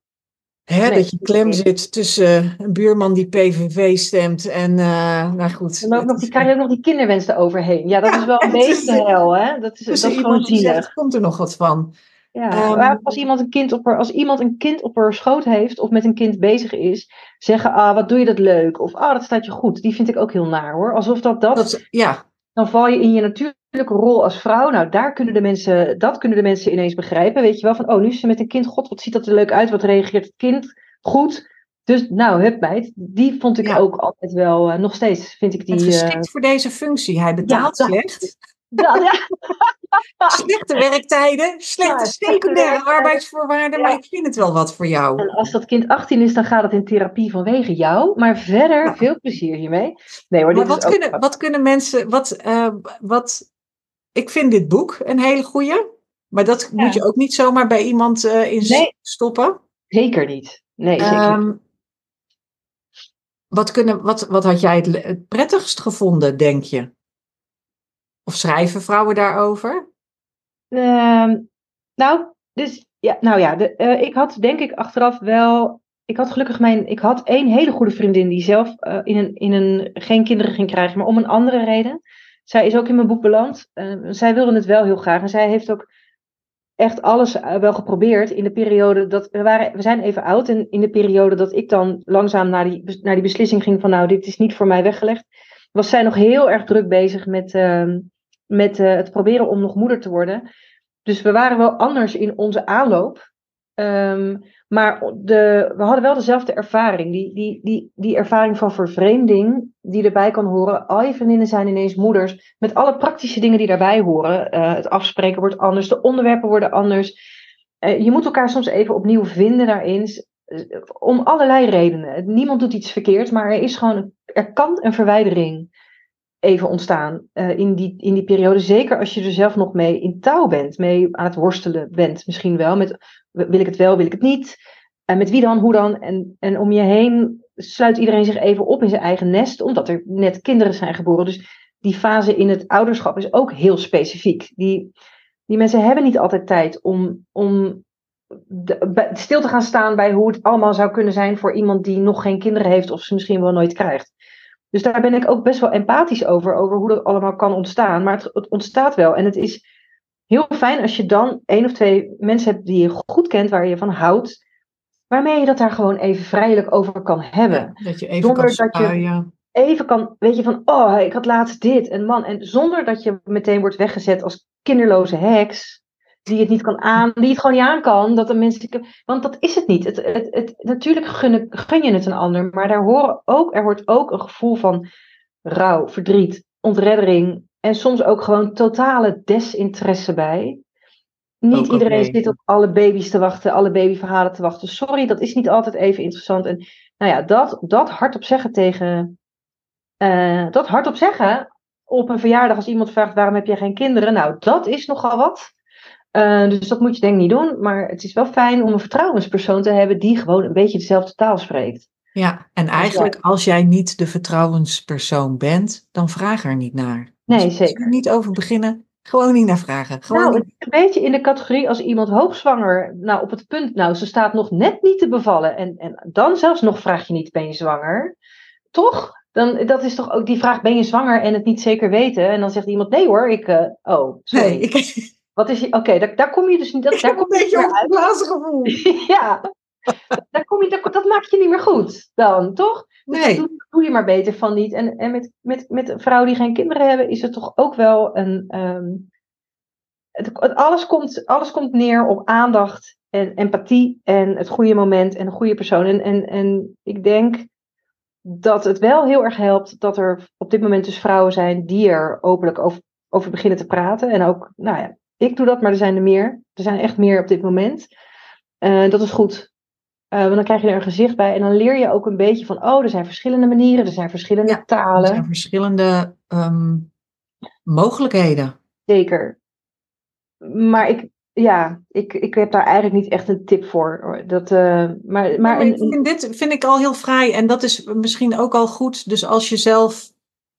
Hè, Nee, dat je klem zit tussen een buurman die PVV stemt en, eh, nou goed. dan ook nog, die, krijg je ook nog die kinderwens eroverheen. Ja, dat Ja, is wel een beetje hel, hè? Dat is, Dus dat is gewoon zielig. zegt, komt er nog wat van? Ja, Ehm, als iemand, een kind op haar, als iemand een kind op haar schoot heeft of met een kind bezig is, zeggen, ah, wat doe je dat leuk? Of, ah, dat staat je goed. Die vind ik ook heel naar, hoor. Alsof dat, dat, Dat, ja, dan val je in je natuurlijke rol als vrouw. Nou, daar kunnen de mensen, dat kunnen de mensen ineens begrijpen. Weet je wel, van, oh, nu is ze met een kind, god, wat ziet dat er leuk uit? Wat reageert het kind goed? Dus, nou, hup meid, die vond ik Ja. ook altijd wel, eh, nog steeds vind ik die... het eh, geschikt voor deze functie. Hij betaalt dat- slecht. ja, ja, Slechte werktijden, slechte Ja, secundaire arbeidsvoorwaarden, maar ik vind het wel wat voor jou. En als dat kind 18 is, dan gaat het in therapie vanwege jou. Maar verder, veel plezier hiermee. Nee hoor, Maar dit wat is ook... kunnen, wat kunnen mensen, wat, eh, wat, ik vind dit boek een hele goeie, maar dat moet je ook niet zomaar bij iemand eh, in Nee. stoppen. Zeker niet. Nee, zeker niet. Ehm, wat, kunnen, wat, wat had jij het prettigst gevonden, denk je? Of schrijven vrouwen daarover? Ehm, nou, dus, ja, nou ja, de, eh, ik had denk ik achteraf wel... Ik had gelukkig mijn... Ik had één hele goede vriendin die zelf eh, in, een, in een... Geen kinderen ging krijgen, maar om een andere reden. Zij is ook in mijn boek beland. Eh, zij wilde het wel heel graag. En zij heeft ook echt alles wel geprobeerd in de periode dat we waren, we zijn even oud en in de periode dat ik dan langzaam naar die, naar die beslissing ging van nou, dit is niet voor mij weggelegd, was zij nog heel erg druk bezig met, ehm, met eh, het proberen om nog moeder te worden. Dus we waren wel anders in onze aanloop. Ehm, maar de, we hadden wel dezelfde ervaring. Die, die, die, die ervaring van vervreemding die erbij kan horen. Al je vriendinnen zijn ineens moeders. Met alle praktische dingen die daarbij horen. Uh, het afspreken wordt anders. De onderwerpen worden anders. Uh, je moet elkaar soms even opnieuw vinden daarin. Om allerlei redenen. Niemand doet iets verkeerd. Maar er is gewoon. Er kan een verwijdering even ontstaan uh, in, die, in die periode. Zeker als je er zelf nog mee in touw bent, mee aan het worstelen bent, misschien wel. Met wil ik het wel, wil ik het niet? En met wie dan, hoe dan? En, en om je heen sluit iedereen zich even op in zijn eigen nest, omdat er net kinderen zijn geboren. Dus die fase in het ouderschap is ook heel specifiek. Die, die mensen hebben niet altijd tijd om, om stil te gaan staan bij hoe het allemaal zou kunnen zijn voor iemand die nog geen kinderen heeft of ze misschien wel nooit krijgt. Dus daar ben ik ook best wel empathisch over, over hoe dat allemaal kan ontstaan. Maar het, het ontstaat wel. En het is heel fijn als je dan één of twee mensen hebt die je goed kent, waar je van houdt, waarmee je dat daar gewoon even vrijelijk over kan hebben. dat je even zonder kan dat je even kan, weet je van, oh, ik had laatst dit en man. En zonder dat je meteen wordt weggezet als kinderloze heks die het niet kan aan, die het gewoon niet aan kan. Dat de mensen, want dat is het niet. Het, het, het, natuurlijk gun, gun je het een ander, maar daar horen ook, er hoort ook een gevoel van rouw, verdriet, ontreddering en soms ook gewoon totale desinteresse bij. Niet iedereen zit op alle baby's te wachten, alle babyverhalen te wachten. Sorry, dat is niet altijd even interessant. En nou ja, dat, dat hardop zeggen tegen. Uh, dat hardop zeggen op een verjaardag als iemand vraagt waarom heb je geen kinderen. Nou, dat is nogal wat. Uh, dus dat moet je denk ik niet doen. Maar het is wel fijn om een vertrouwenspersoon te hebben die gewoon een beetje dezelfde taal spreekt. Ja, en eigenlijk als jij niet de vertrouwenspersoon bent, dan vraag er niet naar. Nee, dus zeker. Er niet over beginnen, gewoon niet naar vragen. Gewoon nou, het is een beetje in de categorie als iemand hoogzwanger, nou op het punt, nou ze staat nog net niet te bevallen. En, en dan zelfs nog vraag je niet, ben je zwanger? Toch? Dan, dat is toch ook die vraag, ben je zwanger en het niet zeker weten? En dan zegt iemand, nee hoor, ik, uh, oh, sorry. Nee, ik, wat is Oké, okay, daar, daar, kom je dus niet. Dat, daar kom een beetje op het gevoel. ja, daar kom je, dat, dat maakt je niet meer goed dan, toch? Dus nee. Doe, doe, je maar beter van niet. En, en met, met, met vrouwen die geen kinderen hebben, is het toch ook wel een. Um, het, alles, komt, alles komt neer op aandacht en empathie en het goede moment en een goede persoon. En, en, en ik denk dat het wel heel erg helpt dat er op dit moment dus vrouwen zijn die er openlijk over, over beginnen te praten. En ook, nou ja, ik doe dat, maar er zijn er meer. Er zijn echt meer op dit moment. Uh, dat is goed. Uh, want dan krijg je er een gezicht bij. En dan leer je ook een beetje van, oh, er zijn verschillende manieren, er zijn verschillende talen. Er zijn verschillende um, mogelijkheden. Zeker. Maar ik, ja, ik, ik heb daar eigenlijk niet echt een tip voor. Dat, uh, maar, maar, vind, dit vind ik al heel fraai en dat is misschien ook al goed. Dus als je zelf,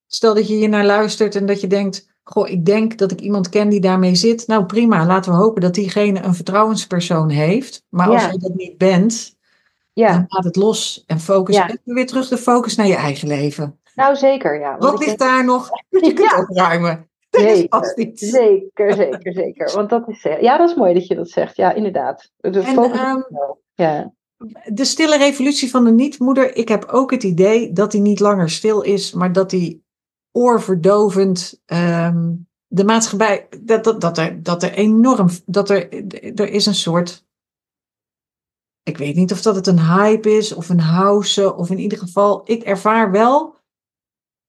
stel dat je hier naar luistert en dat je denkt, goh, ik denk dat ik iemand ken die daarmee zit. Nou prima, laten we hopen dat diegene een vertrouwenspersoon heeft. Maar als je dat niet bent, ja. dan laat het los en focus ja. weer terug de focus naar je eigen leven. Nou zeker, ja. Wat ligt daar nog? Je kunt opruimen. Zeker, zeker, zeker, zeker. Want dat is, ja, dat is mooi dat je dat zegt. Ja, inderdaad. De, focus um, ja. de stille revolutie van de niet-moeder. Ik heb ook het idee dat die niet langer stil is, maar dat die oorverdovend um, de maatschappij, dat, dat, dat, er, dat er enorm, dat er, er is een soort, ik weet niet of dat het een hype is of een house, of in ieder geval, ik ervaar wel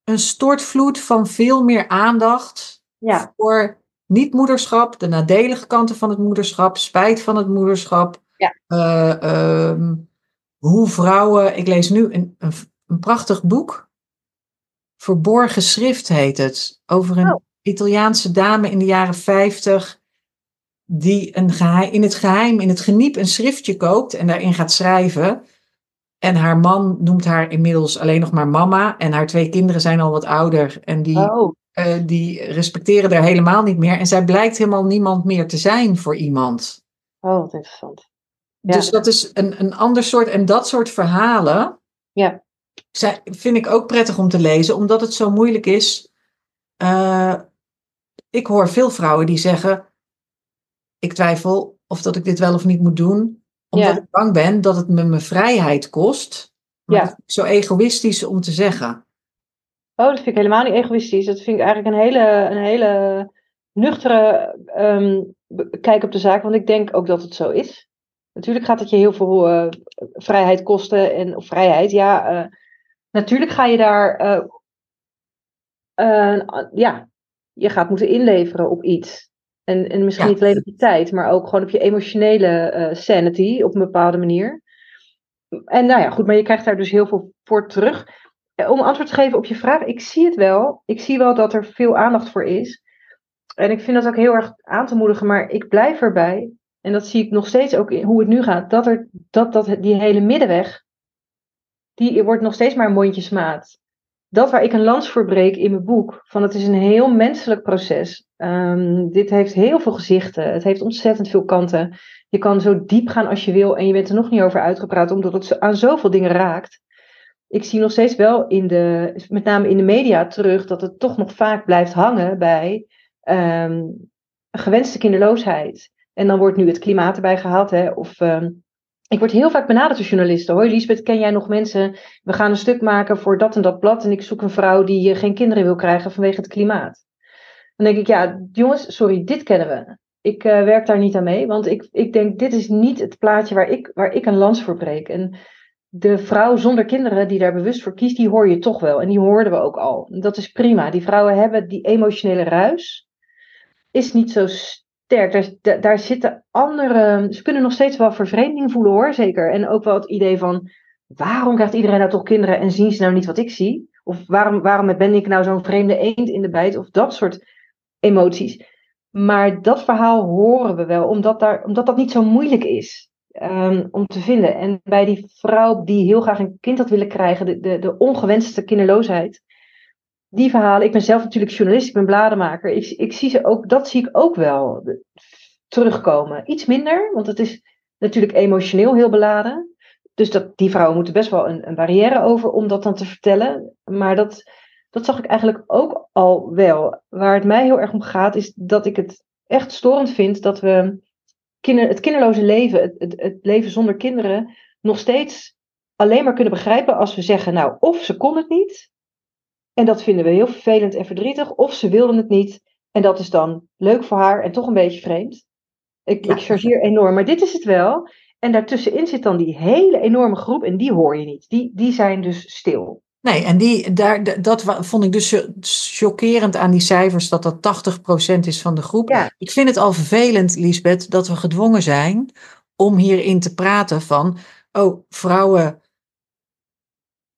een stortvloed van veel meer aandacht ja. voor niet-moederschap, de nadelige kanten van het moederschap, spijt van het moederschap. Ja. Uh, um, hoe vrouwen, ik lees nu een, een, een prachtig boek Verborgen schrift heet het. Over een oh. Italiaanse dame in de jaren 50 die een geheim, in het geheim, in het geniep een schriftje koopt en daarin gaat schrijven. En haar man noemt haar inmiddels alleen nog maar mama. En haar twee kinderen zijn al wat ouder. En die, oh. uh, die respecteren haar helemaal niet meer. En zij blijkt helemaal niemand meer te zijn voor iemand. Oh, wat interessant. Ja. Dus dat is een, een ander soort. En dat soort verhalen. Ja vind ik ook prettig om te lezen, omdat het zo moeilijk is. Uh, ik hoor veel vrouwen die zeggen: ik twijfel of dat ik dit wel of niet moet doen, omdat ik bang ben dat het me mijn vrijheid kost. Maar ja. zo egoïstisch om te zeggen. Oh, dat vind ik helemaal niet egoïstisch. Dat vind ik eigenlijk een hele, een hele nuchtere ehm, kijk op de zaak, want ik denk ook dat het zo is. Natuurlijk gaat het je heel veel uh, vrijheid kosten en of vrijheid, ja. Uh, natuurlijk ga je daar, uh, ja, je gaat moeten inleveren op iets. En, en misschien niet alleen op je tijd, maar ook gewoon op je emotionele sanity op een bepaalde manier. En nou ja, goed, maar je krijgt daar dus heel veel voor terug. Om antwoord te geven op je vraag, ik zie het wel. Ik zie wel dat er veel aandacht voor is. En ik vind dat ook heel erg aan te moedigen, maar ik blijf erbij. En dat zie ik nog steeds ook in hoe het nu gaat. Dat, er, dat, dat die hele middenweg, die wordt nog steeds maar mondjesmaat. Dat waar ik een lans voor breek in mijn boek, van het is een heel menselijk proces. Um, dit heeft heel veel gezichten. Het heeft ontzettend veel kanten. Je kan zo diep gaan als je wil en je bent er nog niet over uitgepraat, omdat het aan zoveel dingen raakt. Ik zie nog steeds wel in de, met name in de media terug, dat het toch nog vaak blijft hangen bij um, gewenste kinderloosheid. En dan wordt nu het klimaat erbij gehaald. Hè, of, um, ik word heel vaak benaderd door journalisten. Hoi Lisbeth, ken jij nog mensen? We gaan een stuk maken voor dat en dat blad. En ik zoek een vrouw die uh, geen kinderen wil krijgen vanwege het klimaat. Dan denk ik, ja, jongens, sorry, dit kennen we. Ik uh, werk daar niet aan mee. Want ik, ik denk, dit is niet het plaatje waar ik, waar ik een lans voor breek. En de vrouw zonder kinderen die daar bewust voor kiest, die hoor je toch wel. En die hoorden we ook al. Dat is prima. Die vrouwen hebben die emotionele ruis is niet zo sterk. Daar, zitten andere. Ze kunnen nog steeds wel vervreemding voelen hoor, zeker. En ook wel het idee van. Waarom krijgt iedereen nou toch kinderen en zien ze nou niet wat ik zie? Of waarom, waarom ben ik nou zo'n vreemde eend in de bijt? Of dat soort emoties. Maar dat verhaal horen we wel, omdat, daar, omdat dat niet zo moeilijk is um, om te vinden. En bij die vrouw die heel graag een kind had willen krijgen, de, de, de ongewenste kinderloosheid, die verhalen, ik ben zelf natuurlijk journalist, ik ben blademaker. Ik, ik zie ze ook, dat zie ik ook wel terugkomen. Iets minder, want het is natuurlijk emotioneel heel beladen. Dus dat, die vrouwen moeten best wel een, een barrière over om dat dan te vertellen. Maar dat, dat zag ik eigenlijk ook al wel. Waar het mij heel erg om gaat, is dat ik het echt storend vind dat we het kinderloze leven, het, het leven zonder kinderen, nog steeds alleen maar kunnen begrijpen als we zeggen, nou, of ze kon het niet, en dat vinden we heel vervelend en verdrietig. Of ze wilden het niet. En dat is dan leuk voor haar en toch een beetje vreemd. Ik, ik chargeer enorm, maar dit is het wel. En daartussenin zit dan die hele enorme groep en die hoor je niet. Die, die zijn dus stil. Nee, en die, daar, dat vond ik dus chockerend aan die cijfers, dat dat 80% is van de groep. Ja. Ik vind het al vervelend, Lisbeth, dat we gedwongen zijn om hierin te praten van, oh, vrouwen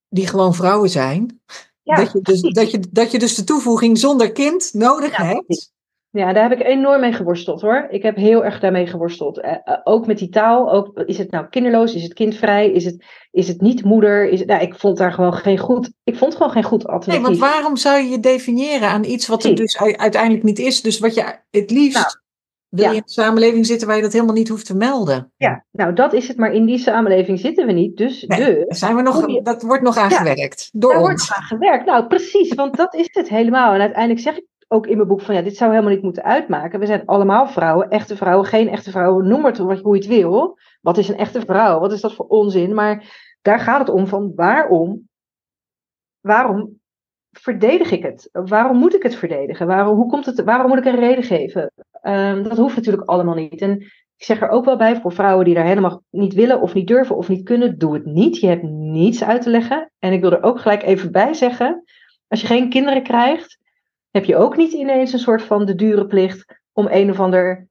die gewoon vrouwen zijn, dat, je dus, dat, je, dat je dus de toevoeging zonder kind nodig hebt. Ja, daar heb ik enorm mee geworsteld hoor. Ik heb heel erg daarmee geworsteld. Uh, ook met die taal. Ook, is het nou kinderloos? Is het kindvrij? Is het, is het niet moeder? Is het, nou, ik vond daar gewoon geen goed. Ik vond gewoon geen goed alternatief. Nee, want waarom zou je je definiëren aan iets wat er dus uiteindelijk niet is? Dus wat je het liefst wil je in een samenleving zitten waar je dat helemaal niet hoeft te melden. Ja, nou dat is het, maar in die samenleving zitten we niet. Dus, de, zijn we nog, dat wordt nog aangewerkt ja, door daar ons. wordt nog aan gewerkt. Nou precies, want dat is het helemaal. En uiteindelijk zeg ik ook in mijn boek van ja, dit zou helemaal niet moeten uitmaken. We zijn allemaal vrouwen, echte vrouwen, geen echte vrouwen, noem het hoe je het wil. Wat is een echte vrouw? Wat is dat voor onzin? Maar daar gaat het om van waarom, waarom verdedig ik het? Waarom moet ik het verdedigen? Waarom, hoe komt het, waarom moet ik een reden geven? Um, dat hoeft natuurlijk allemaal niet. En ik zeg er ook wel bij voor vrouwen die daar helemaal niet willen of niet durven of niet kunnen, doe het niet. Je hebt niets uit te leggen. En ik wil er ook gelijk even bij zeggen, als je geen kinderen krijgt, heb je ook niet ineens een soort van de dure plicht om een of ander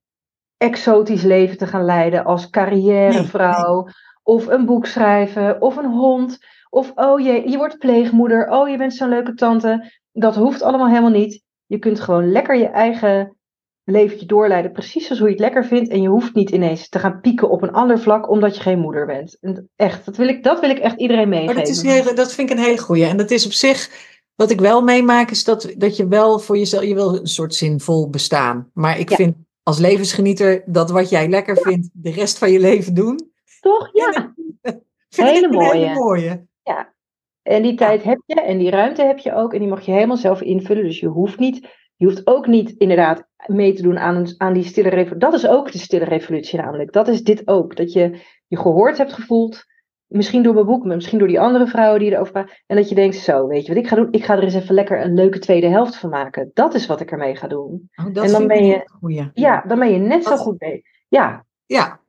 exotisch leven te gaan leiden als carrièrevrouw. Of een boek schrijven, of een hond. Of oh je, je wordt pleegmoeder. Oh, je bent zo'n leuke tante. Dat hoeft allemaal helemaal niet. Je kunt gewoon lekker je eigen leventje doorleiden, precies zoals hoe je het lekker vindt. En je hoeft niet ineens te gaan pieken op een ander vlak omdat je geen moeder bent. echt, dat wil ik, dat wil ik echt iedereen meegeven. Maar dat, is dat vind ik een hele goeie. En dat is op zich, wat ik wel meemaak, is dat, dat je wel voor jezelf, je wil een soort zinvol bestaan. Maar ik vind als levensgenieter dat wat jij lekker vindt, de rest van je leven doen. Toch? Ja. Hele, mooie. hele mooie. Ja. En die tijd heb je en die ruimte heb je ook. En die mag je helemaal zelf invullen. Dus je hoeft niet je hoeft ook niet inderdaad mee te doen aan, aan die stille revolutie. Dat is ook de stille revolutie namelijk. Dat is dit ook. Dat je je gehoord hebt gevoeld. Misschien door mijn boek, maar misschien door die andere vrouwen die erover praten. En dat je denkt, zo, weet je wat ik ga doen? Ik ga er eens even lekker een leuke tweede helft van maken. Dat is wat ik ermee ga doen. Oh, dat en dan ben je, goeie. ja, dan ben je net zo goed mee. Ja, Ja.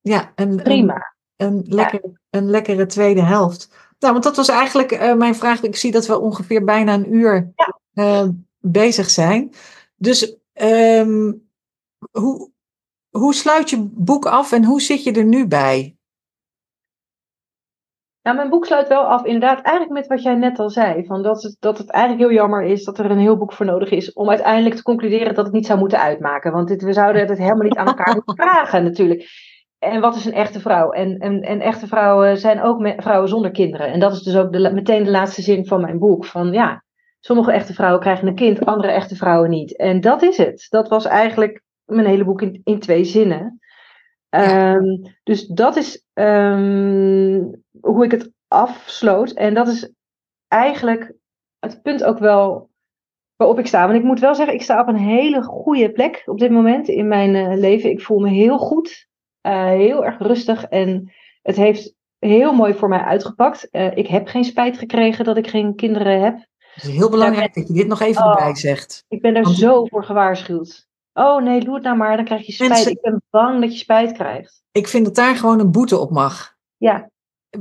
Ja, prima. een, lekker, een lekkere tweede helft. Nou, want dat was eigenlijk eh, mijn vraag. Ik zie dat we ongeveer bijna een uur Ja. eh, bezig zijn. Dus ehm, hoe, hoe sluit je boek af en hoe zit je er nu bij? Nou, mijn boek sluit wel af, inderdaad, eigenlijk met wat jij net al zei. Van dat, het, dat het eigenlijk heel jammer is dat er een heel boek voor nodig is om uiteindelijk te concluderen dat het niet zou moeten uitmaken. Want dit, we zouden het helemaal niet aan elkaar moeten vragen, natuurlijk. En wat is een echte vrouw? En, en, en echte vrouwen zijn ook vrouwen zonder kinderen. En dat is dus ook de, meteen de laatste zin van mijn boek. Van ja, sommige echte vrouwen krijgen een kind, andere echte vrouwen niet. En dat is het. Dat was eigenlijk mijn hele boek in, in twee zinnen. Ja. Ehm, dus dat is ehm, hoe ik het afsloot. En dat is eigenlijk het punt ook wel waarop ik sta. Want ik moet wel zeggen, ik sta op een hele goede plek op dit moment in mijn eh, leven. Ik voel me heel goed, eh, heel erg rustig. En het heeft heel mooi voor mij uitgepakt. Eh, ik heb geen spijt gekregen dat ik geen kinderen heb. Het is heel belangrijk dat je dit nog even Oh. erbij zegt. Ik ben daar Want- zo voor gewaarschuwd. Oh nee, doe het nou maar, dan krijg je spijt. Mensen- Ik ben bang dat je spijt krijgt. Ik vind dat daar gewoon een boete op mag. Ja,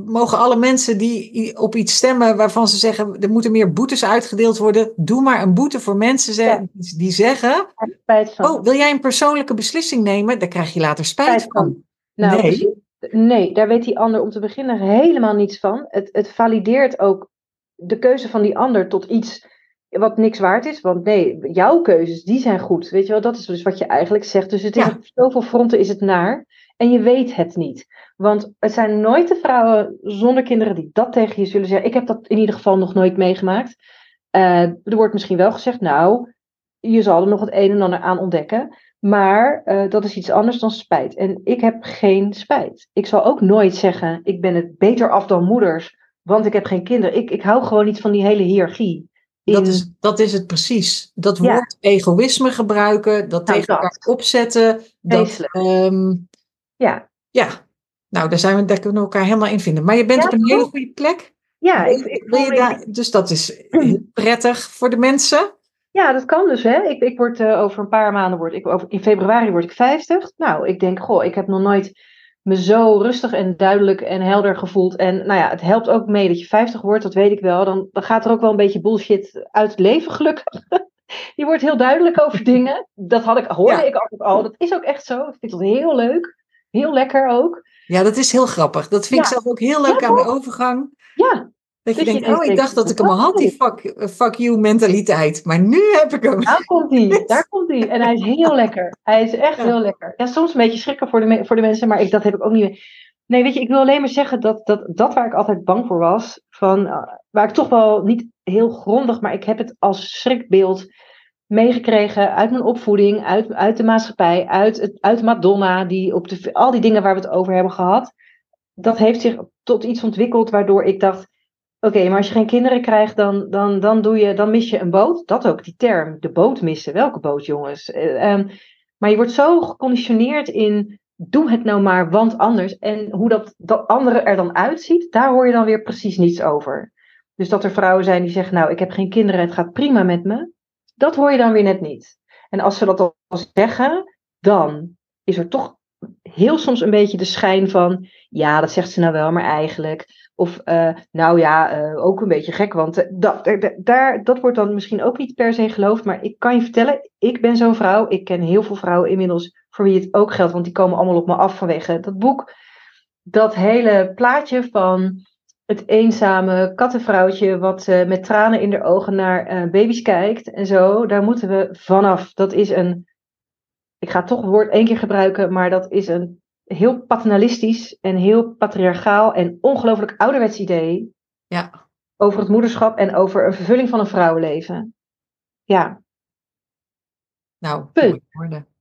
Mogen alle mensen die op iets stemmen waarvan ze zeggen er moeten meer boetes uitgedeeld worden, doe maar een boete voor mensen ze- Ja. die zeggen: spijt van. Oh, wil jij een persoonlijke beslissing nemen? Daar krijg je later spijt Spijt van. van. Nou, Nee. nee, daar weet die ander om te beginnen helemaal niets van. Het, het valideert ook de keuze van die ander tot iets wat niks waard is. Want nee, jouw keuzes, die zijn goed. Weet je wel, dat is dus wat je eigenlijk zegt. Dus het is Ja. op zoveel fronten is het naar. En je weet het niet. Want het zijn nooit de vrouwen zonder kinderen die dat tegen je zullen zeggen. Ik heb dat in ieder geval nog nooit meegemaakt. Eh, er wordt misschien wel gezegd, nou, je zal er nog het een en ander aan ontdekken. Maar eh, dat is iets anders dan spijt. En ik heb geen spijt. Ik zal ook nooit zeggen, ik ben het beter af dan moeders, want ik heb geen kinderen. Ik, ik hou gewoon niet van die hele hiërarchie. Dat is, dat is het precies. Dat Ja. woord egoïsme gebruiken, dat Nou, tegen dat. elkaar opzetten. Dat, ehm, Ja, ja, nou, daar, zijn we, daar kunnen we elkaar helemaal in vinden. Maar je bent Ja, op een hele goede plek. ja, ik, wil je daar, dus dat is prettig voor de mensen. ja, dat kan dus. Hè. Ik, ik word eh, over een paar maanden, word ik, over, in februari word ik 50. Nou, ik denk, goh, ik heb nog nooit me zo rustig en duidelijk en helder gevoeld. En nou ja, het helpt ook mee dat je 50 wordt, dat weet ik wel. Dan, dan gaat er ook wel een beetje bullshit uit het leven, gelukkig. Je wordt heel duidelijk over dingen. Dat had ik, hoorde Ja. ik altijd al. Dat is ook echt zo. Ik vind dat heel leuk. Heel lekker ook. Ja, dat is heel grappig. Dat vind ik zelf ook heel leuk Ja, aan de overgang. Ja, Dat je Dat je denkt, oh, ik dacht dat ik hem al had, die fuck, eh, fuck you mentaliteit. Maar nu heb ik hem. daar komt hij. Daar komt hij. En hij is heel lekker. Hij is echt Ja. heel lekker. Ja, soms een beetje schrikken voor de, voor de mensen, maar ik, dat heb ik ook niet meer. Nee, weet je, ik wil alleen maar zeggen dat dat, dat waar ik altijd bang voor was, van, eh, waar ik toch wel niet heel grondig, maar ik heb het als schrikbeeld meegekregen uit mijn opvoeding, uit, uit de maatschappij, uit, het, uit Madonna, die op de, al die dingen waar we het over hebben gehad. Dat heeft zich tot iets ontwikkeld waardoor ik dacht, oké, maar als je geen kinderen krijgt, dan, dan, dan, doe je, dan mis je een boot. Dat ook, die term, de boot missen. Welke boot, jongens? Eh, ehm, maar je wordt zo geconditioneerd in, doe het nou maar, want anders. En hoe dat, dat andere er dan uitziet, daar hoor je dan weer precies niets over. Dus dat er vrouwen zijn die zeggen, nou, ik heb geen kinderen, het gaat prima met me. Dat hoor je dan weer net niet. En als ze dat al zeggen, dan is er toch heel soms een beetje de schijn van, ja, dat zegt ze nou wel, maar eigenlijk. Of, eh, nou ja, eh, ook een beetje gek, want eh, dat, daar- dat wordt dan misschien ook niet per se geloofd. Maar ik kan je vertellen, ik ben zo'n vrouw. Ik ken heel veel vrouwen inmiddels voor wie het ook geldt, want die komen allemaal op me af vanwege dat boek. Dat hele plaatje van het eenzame kattenvrouwtje wat met tranen in de ogen naar baby's kijkt en zo, daar moeten we vanaf. Dat is een, ik ga toch het woord één keer gebruiken, maar dat is een heel paternalistisch en heel patriarchaal en ongelooflijk ouderwets idee Ja, over het moederschap en over een vervulling van een vrouwenleven. Ja, nou, Punt.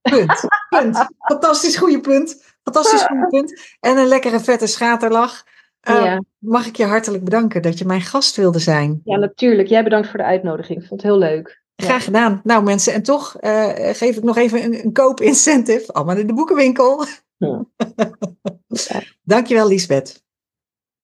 Punt. Punt. Fantastisch goede punt. Fantastisch goede punt. En een lekkere vette schaterlach. Eh, ja. Mag ik je hartelijk bedanken dat je mijn gast wilde zijn. ja, natuurlijk. Jij bedankt voor de uitnodiging. Ik vond het heel leuk. Graag gedaan. Nou mensen, en toch uh, geef ik nog even een, een koop-incentive. Allemaal in de boekenwinkel. Ja. Dankjewel Liesbeth.